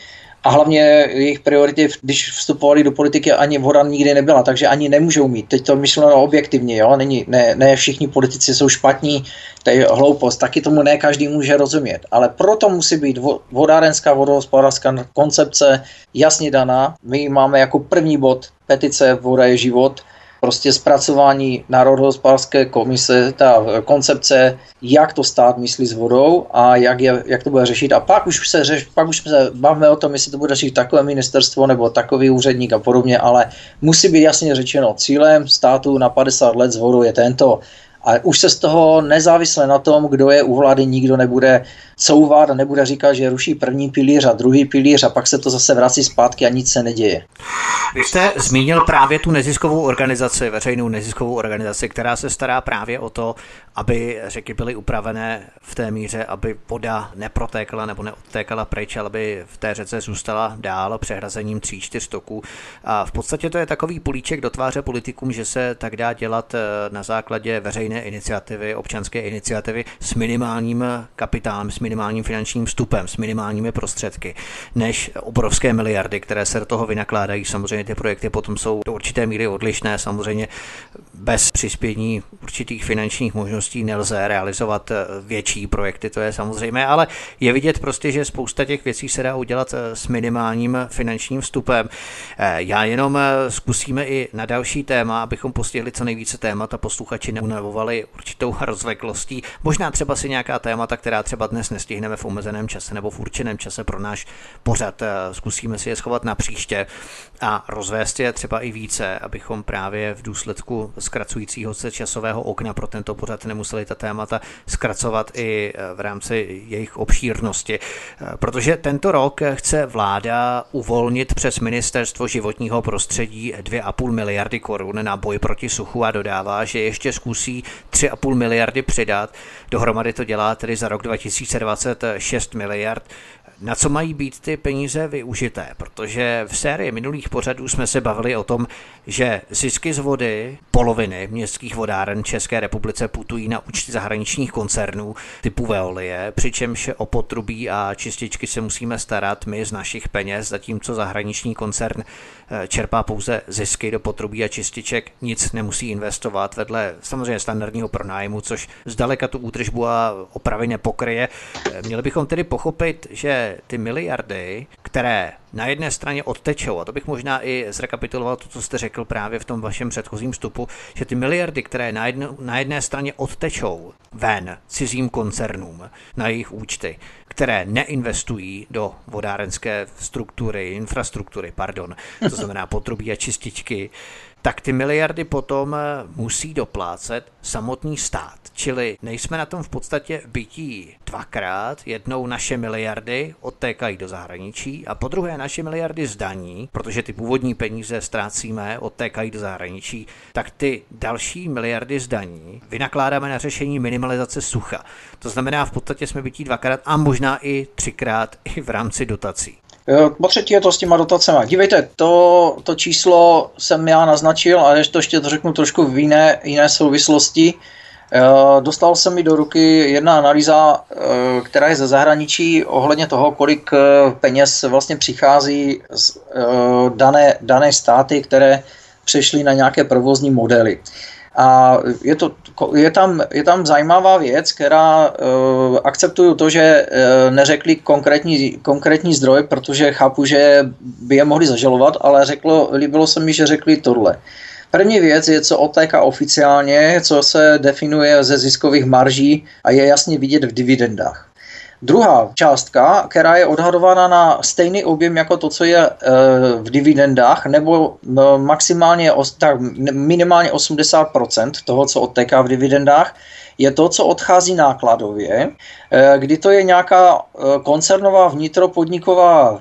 a hlavně jejich priority, když vstupovali do politiky, ani voda nikdy nebyla, takže ani nemůžou mít. Teď to myšleno objektivně, jo? Není, ne, ne všichni politici jsou špatní, to je hloupost, taky tomu ne každý může rozumět. Ale proto musí být vodárenská vodohospodářská koncepce jasně daná. My máme jako první bod petice Voda je život, prostě zpracování Národohospodářské komise, ta koncepce, jak to stát myslí s vodou a jak, je, jak to bude řešit. A pak už se, řeš, pak už se bavíme o tom, jestli to bude řešit takové ministerstvo nebo takový úředník a podobně, ale musí být jasně řečeno, cílem státu na 50 let s vodou je tento. A už se z toho nezávisle na tom, kdo je u vlády, nikdo nebude couvat a nebude říkat, že ruší první pilíř a druhý pilíř a pak se to zase vrací zpátky a nic se neděje. Vy jste zmínil právě tu neziskovou organizaci, veřejnou neziskovou organizaci, která se stará právě o to, aby řeky byly upravené v té míře, aby voda neprotékala nebo neodtékala pryč, ale aby v té řece zůstala dál přehrazením tří, čtyř toků. A v podstatě to je takový políček do tváře politikům, že se tak dá dělat eh, na základě veřejné iniciativy, občanské iniciativy s minimálním kapitálem, s minimálním finančním vstupem, s minimálními prostředky, než obrovské miliardy, které se do toho vynakládají. Samozřejmě ty projekty potom jsou do určité míry odlišné, samozřejmě bez přispění určitých finančních možností nelze realizovat eh, větší projekty, to je samozřejmé, ale je vidět prostě, že spousta těch věcí se dá udělat eh, s minimálním finančním vstupem. Eh, já jenom zkusíme i na další téma, abychom postihli co nejvíce témat a posluchači neunavovali určitou rozveklostí. Možná třeba si nějaká témata, která třeba dnes nestihneme v omezeném čase nebo v určeném čase pro náš pořad, zkusíme si je schovat na příště a rozvést je třeba i více, abychom právě v důsledku zkracujícího se časového okna pro tento pořad nemuseli ta témata zkracovat i eh, v rámci jejich obšírnosti. Eh, protože tento rok chce vláda uvolnit přes ministerstvo životního prostředí 2,5 miliardy korun na boj proti suchu a dodává, že ještě zkusí 3,5 miliardy přidat. Dohromady to dělá tedy za rok 2026 miliard. Na co mají být ty peníze využité? Protože v sérii minulých pořadů jsme se bavili o tom, že zisky z vody poloviny městských vodáren České republice putují na účty zahraničních koncernů typu Veolie, přičemž o potrubí a čističky se musíme starat my z našich peněz, zatímco zahraniční koncern čerpá pouze zisky do potrubí a čističek, nic nemusí investovat vedle samozřejmě standardního pronájmu, což zdaleka tu údržbu a opravy nepokryje. Eh, měli bychom tedy pochopit, že ty miliardy, které na jedné straně odtečou, a to bych možná i zrekapituloval to, co jste řekl právě v tom vašem předchozím vstupu, že ty miliardy, které na, jedno, na jedné straně odtečou ven cizím koncernům na jejich účty, které neinvestují do vodárenské struktury, infrastruktury, pardon, to znamená potrubí a čističky, tak ty miliardy potom eh, musí doplácet samotný stát. Čili nejsme na tom v podstatě bytí dvakrát. Jednou naše miliardy odtékají do zahraničí a po druhé naše miliardy zdaní, protože ty původní peníze ztrácíme, odtékají do zahraničí, tak ty další miliardy zdaní vynakládáme na řešení minimalizace sucha. To znamená, v podstatě jsme bytí dvakrát a možná i třikrát i v rámci dotací. Po třetí je to s těma dotacemi. Dívejte, to, to číslo jsem já naznačil, ale ještě to ještě to řeknu trošku v jiné, jiné souvislosti. Dostal se mi do ruky jedna analýza, e, která je ze zahraničí ohledně toho, kolik e, peněz vlastně přichází z dané, dané státy, které přešly na nějaké provozní modely. A je, to, je, tam, je tam zajímavá věc, která uh, akceptuju to, že uh, neřekli konkrétní, konkrétní zdroj, protože chápu, že by je mohli zažalovat, ale řeklo, líbilo se mi, že řekli tohle. První věc je, co otéká oficiálně, co se definuje ze ziskových marží a je jasně vidět v dividendách. Druhá částka, která je odhadována na stejný objem jako to, co je e, v dividendách, nebo no, maximálně, tak minimálně 80% toho, co odteká v dividendách, je to, co odchází nákladově, e, kdy to je nějaká koncernová vnitropodniková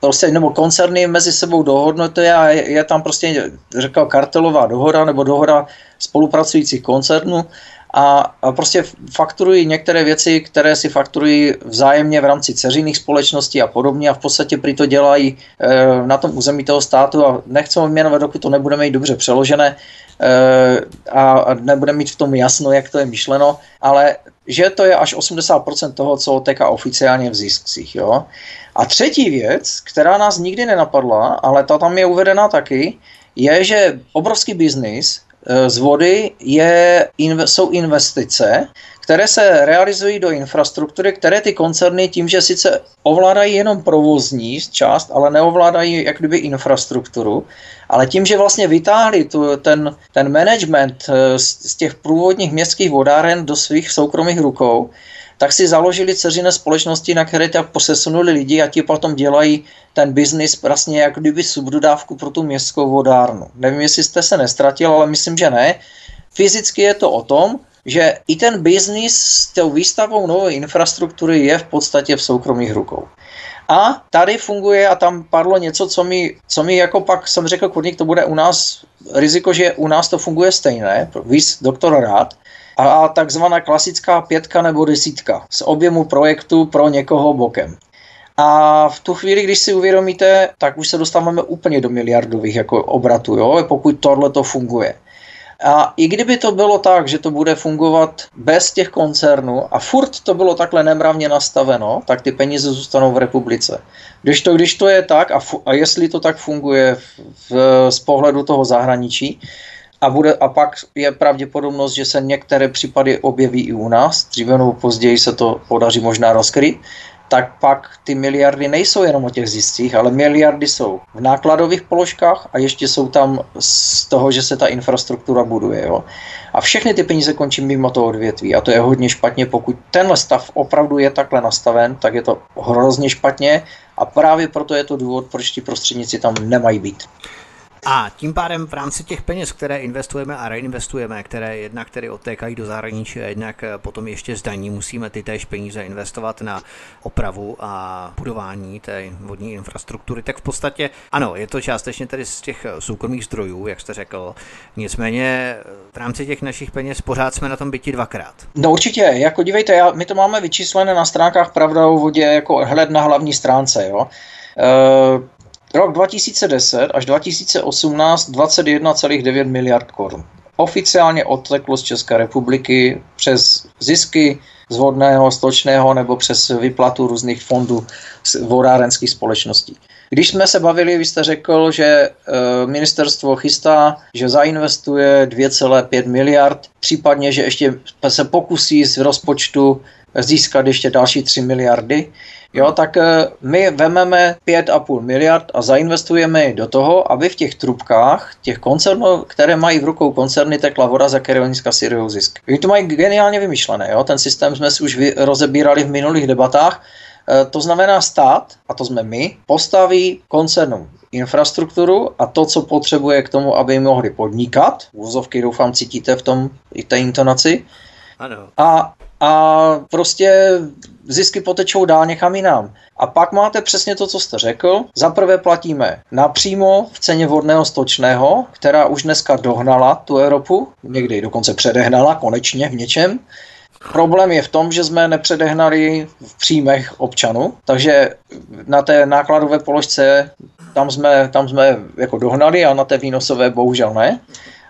prostě, nebo koncerny mezi sebou dohodnuté a je, je tam prostě, řekl, kartelová dohoda nebo dohoda spolupracujících koncernů a, prostě fakturují některé věci, které si fakturují vzájemně v rámci ceřiných společností a podobně a v podstatě prý to dělají e, na tom území toho státu a nechceme jmenovat, dokud to nebudeme mít dobře přeložené e, a, nebudeme mít v tom jasno, jak to je myšleno, ale že to je až 80% toho, co oteká oficiálně v ziscích. Jo? A třetí věc, která nás nikdy nenapadla, ale ta tam je uvedena taky, je, že obrovský biznis z vody je, jsou investice, které se realizují do infrastruktury, které ty koncerny tím, že sice ovládají jenom provozní část, ale neovládají jak kdyby infrastrukturu, ale tím, že vlastně vytáhli tu, ten, ten management eh, z, z těch průvodních městských vodáren do svých soukromých rukou, tak si založili ceřiné společnosti, na které tak posesunuli lidi a ti potom dělají ten biznis vlastně jako kdyby subdodávku pro tu městskou vodárnu. Nevím, jestli jste se nestratil, ale myslím, že ne. Fyzicky je to o tom, že i ten biznis s tou výstavou nové infrastruktury je v podstatě v soukromých rukou. A tady funguje, a tam padlo něco, co mi, co mi jako pak jsem řekl, kurník, to bude u nás riziko, že u nás to funguje stejné, víc doktor rád, a takzvaná klasická pětka nebo desítka z objemu projektu pro někoho bokem. A v tu chvíli, když si uvědomíte, tak už se dostáváme úplně do miliardových jako obratů, jo, pokud tohle to funguje. A i kdyby to bylo tak, že to bude fungovat bez těch koncernů a furt to bylo takhle nemravně nastaveno, tak ty peníze zůstanou v republice. Když to, když to je tak a, fu- a jestli to tak funguje v, v, z pohledu toho zahraničí, a, bude, a pak je pravděpodobnost, že se některé případy objeví i u nás, dříve nebo později se to podaří možná rozkryt, tak pak ty miliardy nejsou jenom o těch ziscích, ale miliardy jsou v nákladových položkách a ještě jsou tam z toho, že se ta infrastruktura buduje. Jo. A všechny ty peníze končí mimo to odvětví a to je hodně špatně, pokud tenhle stav opravdu je takhle nastaven, tak je to hrozně špatně a právě proto je to důvod, proč ti prostředníci tam nemají být. A tím pádem v rámci těch peněz, které investujeme a reinvestujeme, které jednak tedy odtékají do zahraničí a jednak eh, potom ještě zdaní, musíme ty též peníze investovat na opravu a budování té vodní infrastruktury, tak v podstatě ano, je to částečně tedy z těch soukromých zdrojů, jak jste řekl. Nicméně eh, v rámci těch našich peněz pořád jsme na tom byti dvakrát. No určitě, jako dívejte, já, my to máme vyčíslené na stránkách Pravda o vodě jako hled na hlavní stránce, jo. Rok 2010 až 2018 21,9 miliard korun. Oficiálně odteklo z České republiky přes zisky z vodného, stočného nebo přes vyplatu různých fondů vodárenských společností. Když jsme se bavili, vy jste řekl, že e, ministerstvo chystá, že zainvestuje 2,5 miliard, případně, že ještě se pokusí z rozpočtu získat ještě další 3 miliardy jo, tak eh, my vememe 5,5 miliard a zainvestujeme je do toho, aby v těch trubkách, těch koncernů, které mají v rukou koncerny, tekla voda, za které oni zkasírují zisk. Oni to mají geniálně vymyšlené, jo? ten systém jsme si už rozebírali v minulých debatách, eh, to znamená stát, a to jsme my, postaví koncernům infrastrukturu a to, co potřebuje k tomu, aby mohli podnikat, úzovky doufám cítíte v tom i té intonaci, ano. A, a prostě zisky potečou dál někam jinam. A pak máte přesně to, co jste řekl. Za prvé platíme napřímo v ceně vodného stočného, která už dneska dohnala tu Evropu, někdy dokonce předehnala konečně v něčem. Problém je v tom, že jsme nepředehnali v příjmech občanů, takže na té nákladové položce tam jsme, tam jsme jako dohnali a na té výnosové bohužel ne.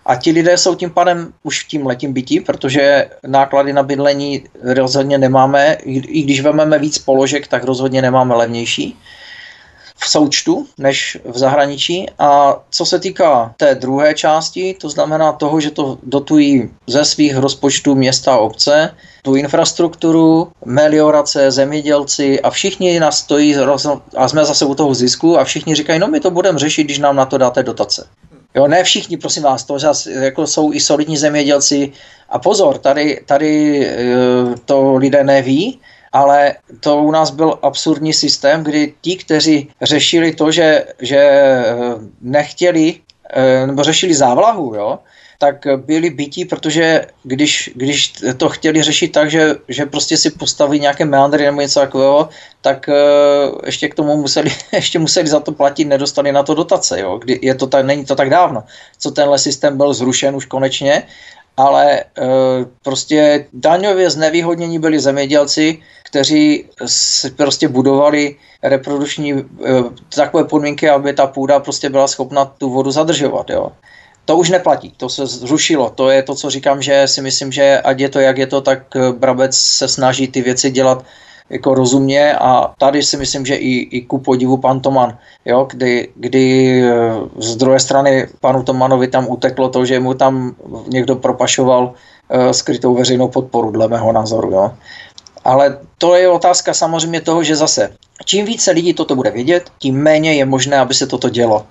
A ti lidé jsou tím pádem už tím letím bytí, protože náklady na bydlení rozhodně nemáme, i když vezmeme víc položek, tak rozhodně nemáme levnější. v součtu než v zahraničí. A co se týká té druhé části, to znamená toho, že to dotují ze svých rozpočtů města a obce, tu infrastrukturu, meliorace, zemědělci a všichni nás stojí a jsme zase u toho zisku a všichni říkají, no my to budeme řešit, když nám na to dáte dotace. Jo, ne všichni, prosím vás, to zase jako jsou i solidní zemědělci. A pozor, tady, tady eh, to lidé neví, ale to u nás byl absurdní systém, kdy ti, kteří řešili to, že, že eh, nechtěli, eh, nebo řešili závlahu, jo, tak byli bytí, protože když, když to chtěli řešit tak, že, že prostě si postaví nějaké meandry nebo něco takového, tak uh, ještě k tomu museli, ještě museli za to platit, nedostali na to dotace. Jo? Kdy je to tak, není to tak dávno, co tenhle systém byl zrušen už konečně, ale uh, prostě daňově znevýhodnění byli zemědělci, kteří si prostě budovali reprodukční uh, takové podmínky, aby ta půda prostě byla schopna tu vodu zadržovat. Jo? To už neplatí, to se zrušilo. To je to, co říkám, že si myslím, že ať je to, jak je to, tak eh, Brabec se snaží ty věci dělat jako rozumně a tady si myslím, že i, i ku podivu pan Toman, jo, kdy, kdy eh, z druhé strany panu Tomanovi tam uteklo to, že mu tam někdo propašoval uh, skrytou veřejnou podporu, dle mého názoru. Jo. Ale to je otázka samozřejmě toho, že zase čím více lidí toto bude vědět, tím méně je možné, aby se toto dělo.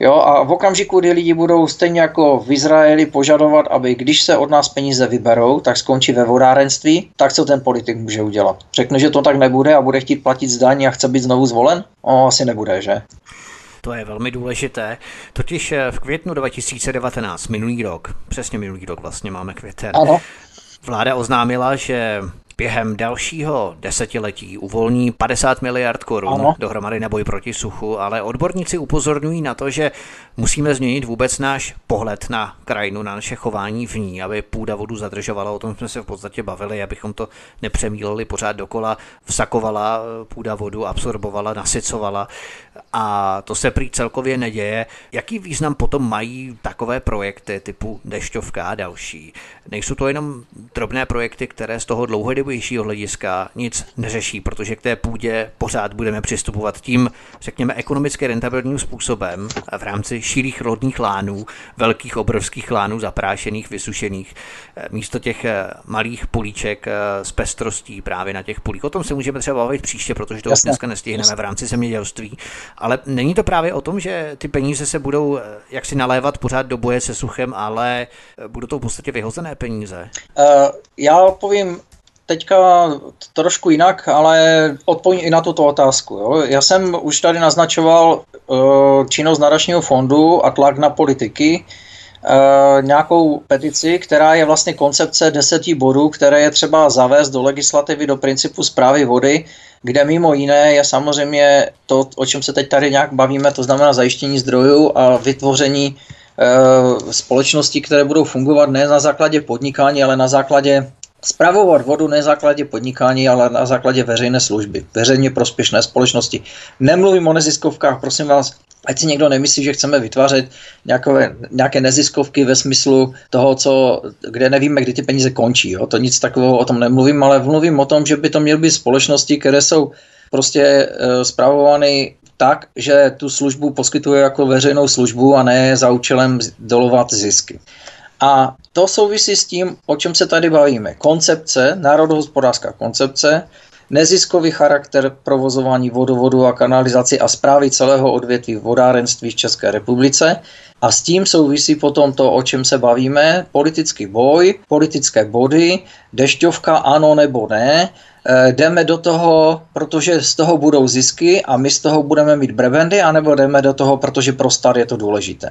Jo, a v okamžiku, kdy lidi budou stejně jako v Izraeli požadovat, aby když se od nás peníze vyberou, tak skončí ve vodárenství, tak co ten politik může udělat? Řekne, že to tak nebude a bude chtít platit zdaň a chce být znovu zvolen? O, asi nebude, že? To je velmi důležité. Totiž eh, v květnu 2019, minulý rok, přesně minulý rok vlastně máme květen, ano. vláda oznámila, že během dalšího desetiletí uvolní 50 miliard korun ano. dohromady na boj proti suchu, ale odborníci upozorňují na to, že musíme změnit vůbec náš pohled na krajinu, na naše chování v ní, aby půda vodu zadržovala. O tom jsme se v podstatě bavili, abychom to nepřemíleli pořád dokola. Vsakovala půda vodu, absorbovala, nasycovala a to se prý celkově neděje. Jaký význam potom mají takové projekty typu dešťovka a další? Nejsou to jenom drobné projekty, které z toho dlouhodobějšího hlediska nic neřeší, protože k té půdě pořád budeme přistupovat tím, řekněme, ekonomicky rentabilním způsobem v rámci širých rodných lánů, velkých obrovských lánů zaprášených, vysušených, místo těch eh, malých políček eh, s pestrostí právě na těch polích. O tom se můžeme třeba bavit příště, protože to dneska nestihneme v rámci zemědělství. Ale není to právě o tom, že ty peníze se budou eh, jaksi nalévat pořád do boje se suchem, ale budou to v podstatě vyhozené peníze? Uh, já povím teďka trošku jinak, ale odpovím i na tuto otázku. Jo. Já jsem už tady naznačoval uh, činnost nadačního fondu a tlak na politiky, Uh, nějakou petici, která je vlastně koncepce deseti bodů, které je třeba zavést do legislativy, do principu zprávy vody, kde mimo jiné je samozřejmě to, o čem se teď tady nějak bavíme, to znamená zajištění zdrojů a vytvoření uh, společností, které budou fungovat ne na základě podnikání, ale na základě Spravovat vodu ne na základě podnikání, ale na základě veřejné služby, veřejně prospěšné společnosti. Nemluvím o neziskovkách, prosím vás, ať si někdo nemyslí, že chceme vytvářet nějaké, nějaké neziskovky ve smyslu toho, co, kde nevíme, kdy ty peníze končí. Jo? To nic takového o tom nemluvím, ale mluvím o tom, že by to měly být společnosti, které jsou prostě e, zpravovány tak, že tu službu poskytuje jako veřejnou službu a ne za účelem dolovat zisky. A to souvisí s tím, o čem se tady bavíme. Koncepce, národohospodářská koncepce, neziskový charakter provozování vodovodu a kanalizaci a zprávy celého odvětví vodárenství v České republice. A s tím souvisí potom to, o čem se bavíme, politický boj, politické body, dešťovka ano nebo ne, e, jdeme do toho, protože z toho budou zisky a my z toho budeme mít brebendy, anebo jdeme do toho, protože pro stát je to důležité.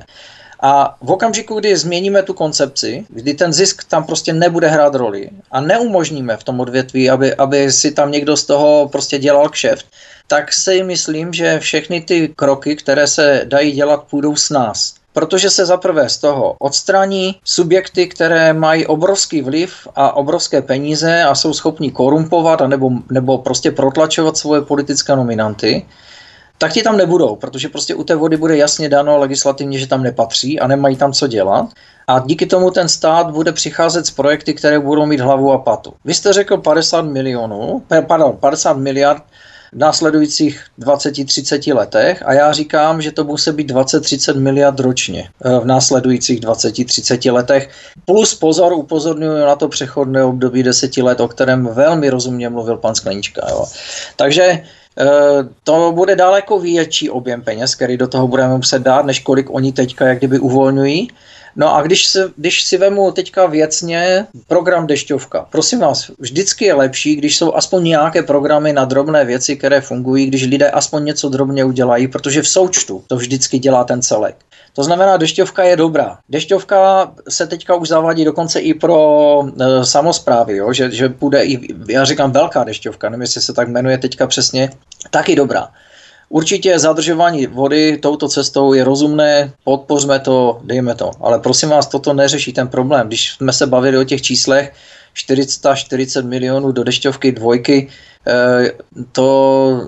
A v okamžiku, kdy změníme tu koncepci, kdy ten zisk tam prostě nebude hrát roli a neumožníme v tom odvětví, aby, aby si tam někdo z toho prostě dělal kšeft, tak si myslím, že všechny ty kroky, které se dají dělat, půjdou s nás. Protože se zaprvé z toho odstraní subjekty, které mají obrovský vliv a obrovské peníze a jsou schopni korumpovat a nebo, nebo prostě protlačovat svoje politické nominanty tak ti tam nebudou, protože prostě u té vody bude jasně dano legislativně, že tam nepatří a nemají tam co dělat. A díky tomu ten stát bude přicházet s projekty, které budou mít hlavu a patu. Vy jste řekl 50 milionů, pardon, 50 miliard v následujících 20-30 letech a já říkám, že to musí být 20-30 miliard ročně eh, v následujících 20-30 letech. Plus pozor, upozorňuji na to přechodné období 10 let, o kterém velmi rozumně mluvil pan Sklenička. Jo. Takže eh, to bude daleko větší objem peněz, který do toho budeme muset dát, než kolik oni teďka jak kdyby uvolňují. No a když si, když si vemu teďka věcně program dešťovka, prosím vás, vždycky je lepší, když jsou aspoň nějaké programy na drobné věci, které fungují, když lidé aspoň něco drobně udělají, protože v součtu to vždycky dělá ten celek. To znamená, dešťovka je dobrá. Dešťovka se teďka už zavádí dokonce i pro e, samozprávy, jo? Že, že bude i, já říkám velká dešťovka, nevím, jestli se tak jmenuje teďka přesně, taky dobrá. Určitě zadržování vody touto cestou je rozumné, podpořme to, dejme to. Ale prosím vás, toto neřeší ten problém. Když jsme se bavili o těch číslech, 440 milionů do dešťovky dvojky, to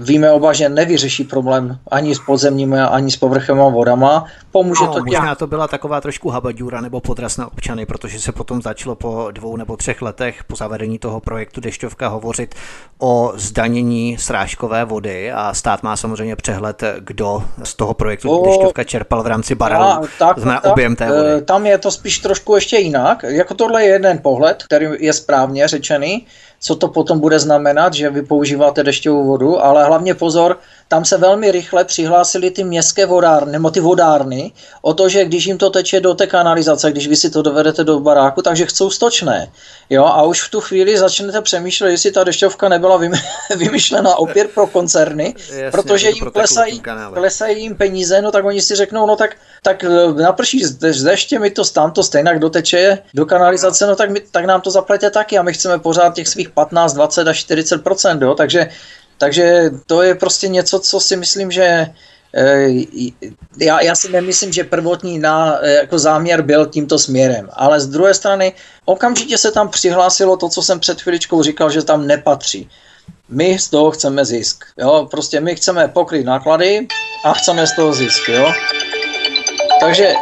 víme oba, že nevyřeší problém ani s podzemními, ani s povrchovými vodama. Pomůže no, to možná to byla taková trošku habaďura nebo podraz na občany, protože se potom začalo po dvou nebo třech letech po zavedení toho projektu Dešťovka hovořit o zdanění srážkové vody a stát má samozřejmě přehled, kdo z toho projektu o, Dešťovka čerpal v rámci barelu, tak, znamená tak, objem té vody. Eh, tam je to spíš trošku ještě jinak. Jako tohle je jeden pohled, který je správně řečený co to potom bude znamenat, že vy používáte dešťovou vodu, ale hlavně pozor, tam se velmi rychle přihlásili ty městské vodárny, nebo ty vodárny, o to, že když jim to teče do té kanalizace, když vy si to dovedete do baráku, takže chcou stočné. Jo, a už v tu chvíli začnete přemýšlet, jestli ta dešťovka nebyla vymyšlena opět pro koncerny, Jasně, protože jim klesají, klesají jim peníze, no tak oni si řeknou, no tak, tak e, naprší z deště, mi to tam to stejně doteče do kanalizace, no tak, my, tak nám to zaplatě taky a my chceme pořád těch svých 15, 20 až 40 jo, takže takže to je prostě něco, co si myslím, že eh, já, já si nemyslím, že prvotní na, eh, jako záměr byl tímto směrem, ale z druhé strany okamžitě se tam přihlásilo to, co jsem před chviličkou říkal, že tam nepatří. My z toho chceme zisk. Jo? Prostě my chceme pokryt náklady a chceme z toho zisk. Jo? Takže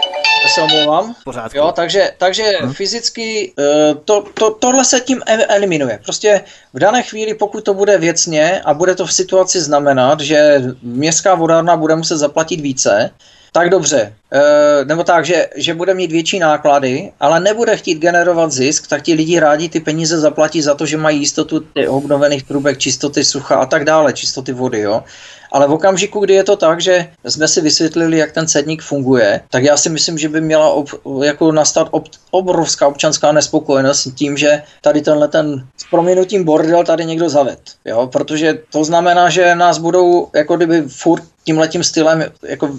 se omlouvám. Pořádku. Jo, takže, takže hmm. fyzicky eh, to, to, tohle se tím eliminuje. Prostě v dané chvíli, pokud to bude věcně a bude to v situaci znamenat, že městská vodárna bude muset zaplatit více, tak dobře, e, nebo tak, že, že bude mít větší náklady, ale nebude chtít generovat zisk, tak ti lidi rádi ty peníze zaplatí za to, že mají jistotu obnovených trubek, čistoty sucha a tak dále, čistoty vody, jo. Ale v okamžiku, kdy je to tak, že jsme si vysvětlili, jak ten cedník funguje, tak já si myslím, že by měla ob, jako nastat ob, obrovská občanská nespokojenost tím, že tady tenhle ten s proměnutím bordel tady někdo zaved. Jo? Protože to znamená, že nás budou jako kdyby furt tímhletím stylem jako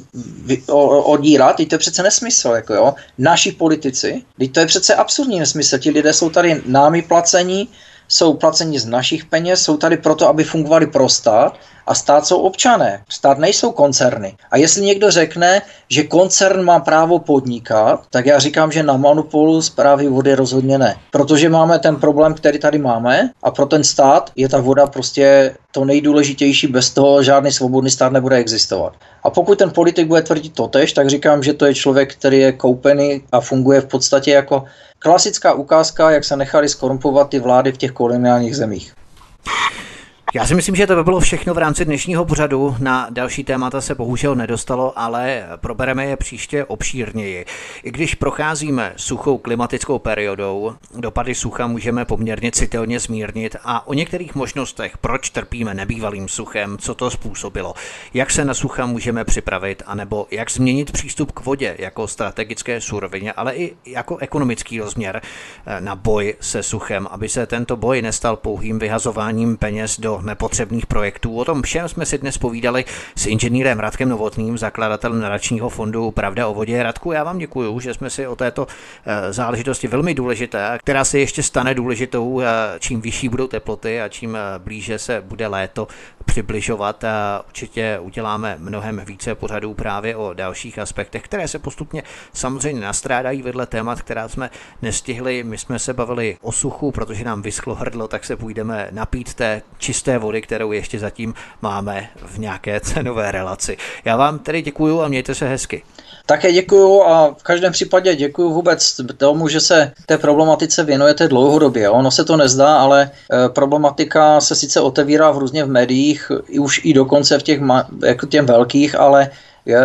odírat, teď to je přece nesmysl, jako jo. Naši politici, teď to je přece absurdní nesmysl, ti lidé jsou tady námi placení, jsou placeni z našich peněz, jsou tady proto, aby fungovali pro stát a stát jsou občané. Stát nejsou koncerny. A jestli někdo řekne, že koncern má právo podnikat, tak já říkám, že na monopolu zprávy vody rozhodně ne. Protože máme ten problém, který tady máme a pro ten stát je ta voda prostě to nejdůležitější, bez toho žádný svobodný stát nebude existovat. A pokud ten politik bude tvrdit totež, tak říkám, že to je člověk, který je koupený a funguje v podstatě jako klasická ukázka, jak se nechali skorumpovat ty vlády v těch koloniálních zemích. Já si myslím, že to by bylo všechno v rámci dnešního pořadu. Na další témata se bohužel nedostalo, ale probereme je příště obšírněji. I když procházíme suchou klimatickou periodou, dopady sucha můžeme poměrně citelně zmírnit a o některých možnostech, proč trpíme nebývalým suchem, co to způsobilo, jak se na sucha můžeme připravit, anebo jak změnit přístup k vodě jako strategické surovině, ale i jako ekonomický rozměr eh, na boj se suchem, aby se tento boj nestal pouhým vyhazováním peněz do nepotřebných projektů. O tom všem jsme si dnes povídali s inženýrem Radkem Novotným, zakladatelem nadačního fondu Pravda o vodě. Radku, já vám děkuji, že jsme si o této eh, záležitosti velmi důležité, která se ještě stane důležitou, eh, čím vyšší budou teploty a čím eh, blíže se bude léto přibližovat. Určitě uděláme mnohem více pořadů právě o dalších aspektech, které se postupně samozřejmě nastrádají vedle témat, která jsme nestihli. My jsme se bavili o suchu, protože nám vyschlo hrdlo, tak se půjdeme napít té čisté čisté vody, kterou ještě zatím máme v nějaké cenové relaci. Já vám tedy děkuju a mějte se hezky. Také děkuju a v každém případě děkuju vůbec tomu, že se té problematice věnujete dlouhodobě. Ono se to nezdá, ale e, problematika se sice otevírá v různě v médiích, už i dokonce v těch jako těm velkých, ale je,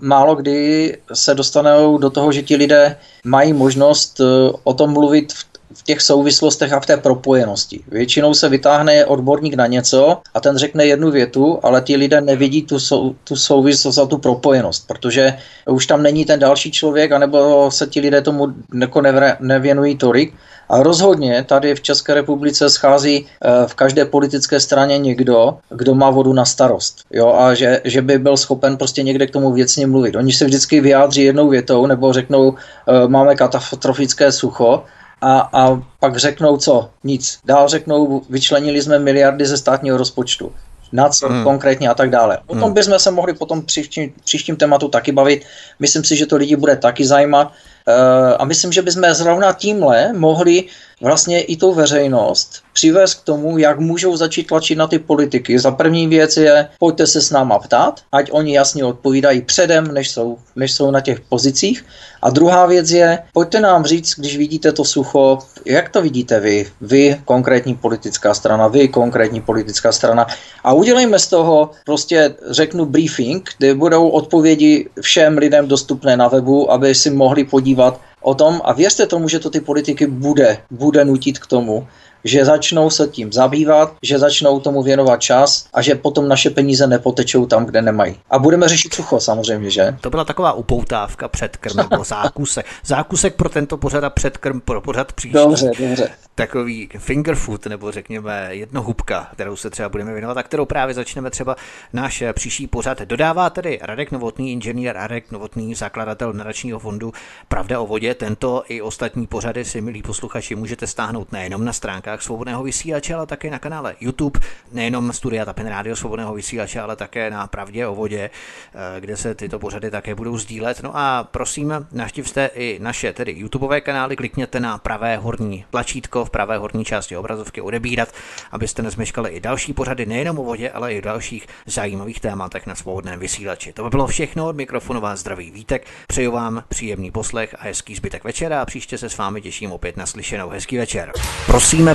málo kdy se dostanou do toho, že ti lidé mají možnost e, o tom mluvit v v těch souvislostech a v té propojenosti. Většinou se vytáhne odborník na něco a ten řekne jednu větu, ale ti lidé nevidí tu, sou, tu souvislost a tu propojenost, protože už tam není ten další člověk, anebo se ti lidé tomu jako nevěnují tolik. A rozhodně tady v České republice schází eh, v každé politické straně někdo, kdo má vodu na starost. Jo, a že, že by byl schopen prostě někde k tomu věcně mluvit. Oni se vždycky vyjádří jednou větou nebo řeknou, eh, máme katastrofické sucho, a, a pak řeknou co? Nic. Dál řeknou, vyčlenili jsme miliardy ze státního rozpočtu. Na co hmm. konkrétně a tak dále. O tom hmm. bychom se mohli potom příštím, příštím tématu taky bavit. Myslím si, že to lidi bude taky zajímat. Uh, a myslím, že bychom zrovna tímhle mohli vlastně i tu veřejnost přivést k tomu, jak můžou začít tlačit na ty politiky. Za první věc je, pojďte se s náma ptát, ať oni jasně odpovídají předem, než jsou, než jsou na těch pozicích. A druhá věc je, pojďte nám říct, když vidíte to sucho, jak to vidíte vy, vy konkrétní politická strana, vy konkrétní politická strana. A udělejme z toho, prostě řeknu briefing, kde budou odpovědi všem lidem dostupné na webu, aby si mohli podívat, o tom. A věřte tomu, že to ty politiky bude, bude nutit k tomu, že začnou se tím zabývat, že začnou tomu věnovat čas a že potom naše peníze nepotečou tam, kde nemají. A budeme řešit sucho samozřejmě, že? To byla taková upoutávka předkrm nebo zákusek. Zákusek pro tento pořad a předkrm pro pořad příští. Dobře, dobře takový finger food, nebo řekněme jednohubka, kterou se třeba budeme věnovat a kterou právě začneme třeba náš příští pořad. Dodává tedy Radek Novotný, inženýr Radek Novotný, zakladatel nadačního fondu Pravda o vodě. Tento i ostatní pořady si, milí posluchači, můžete stáhnout nejenom na stránkách svobodného vysílače, ale také na kanále YouTube, nejenom Studia Tapin Radio svobodného vysílače, ale také na Pravdě o vodě, eh, kde se tyto pořady také budou sdílet. No a prosím, naštivte i naše tedy YouTubeové kanály, klikněte na pravé horní tlačítko v pravé horní části obrazovky odebírat, abyste nezmeškali i další pořady nejenom o vodě, ale i o dalších zajímavých tématech na svobodném vysílači. To by bylo všechno od mikrofonu vás zdraví Vítek. Přeju vám příjemný poslech a hezký zbytek večera a příště se s vámi těším opět na slyšenou. Hezký večer. Prosíme,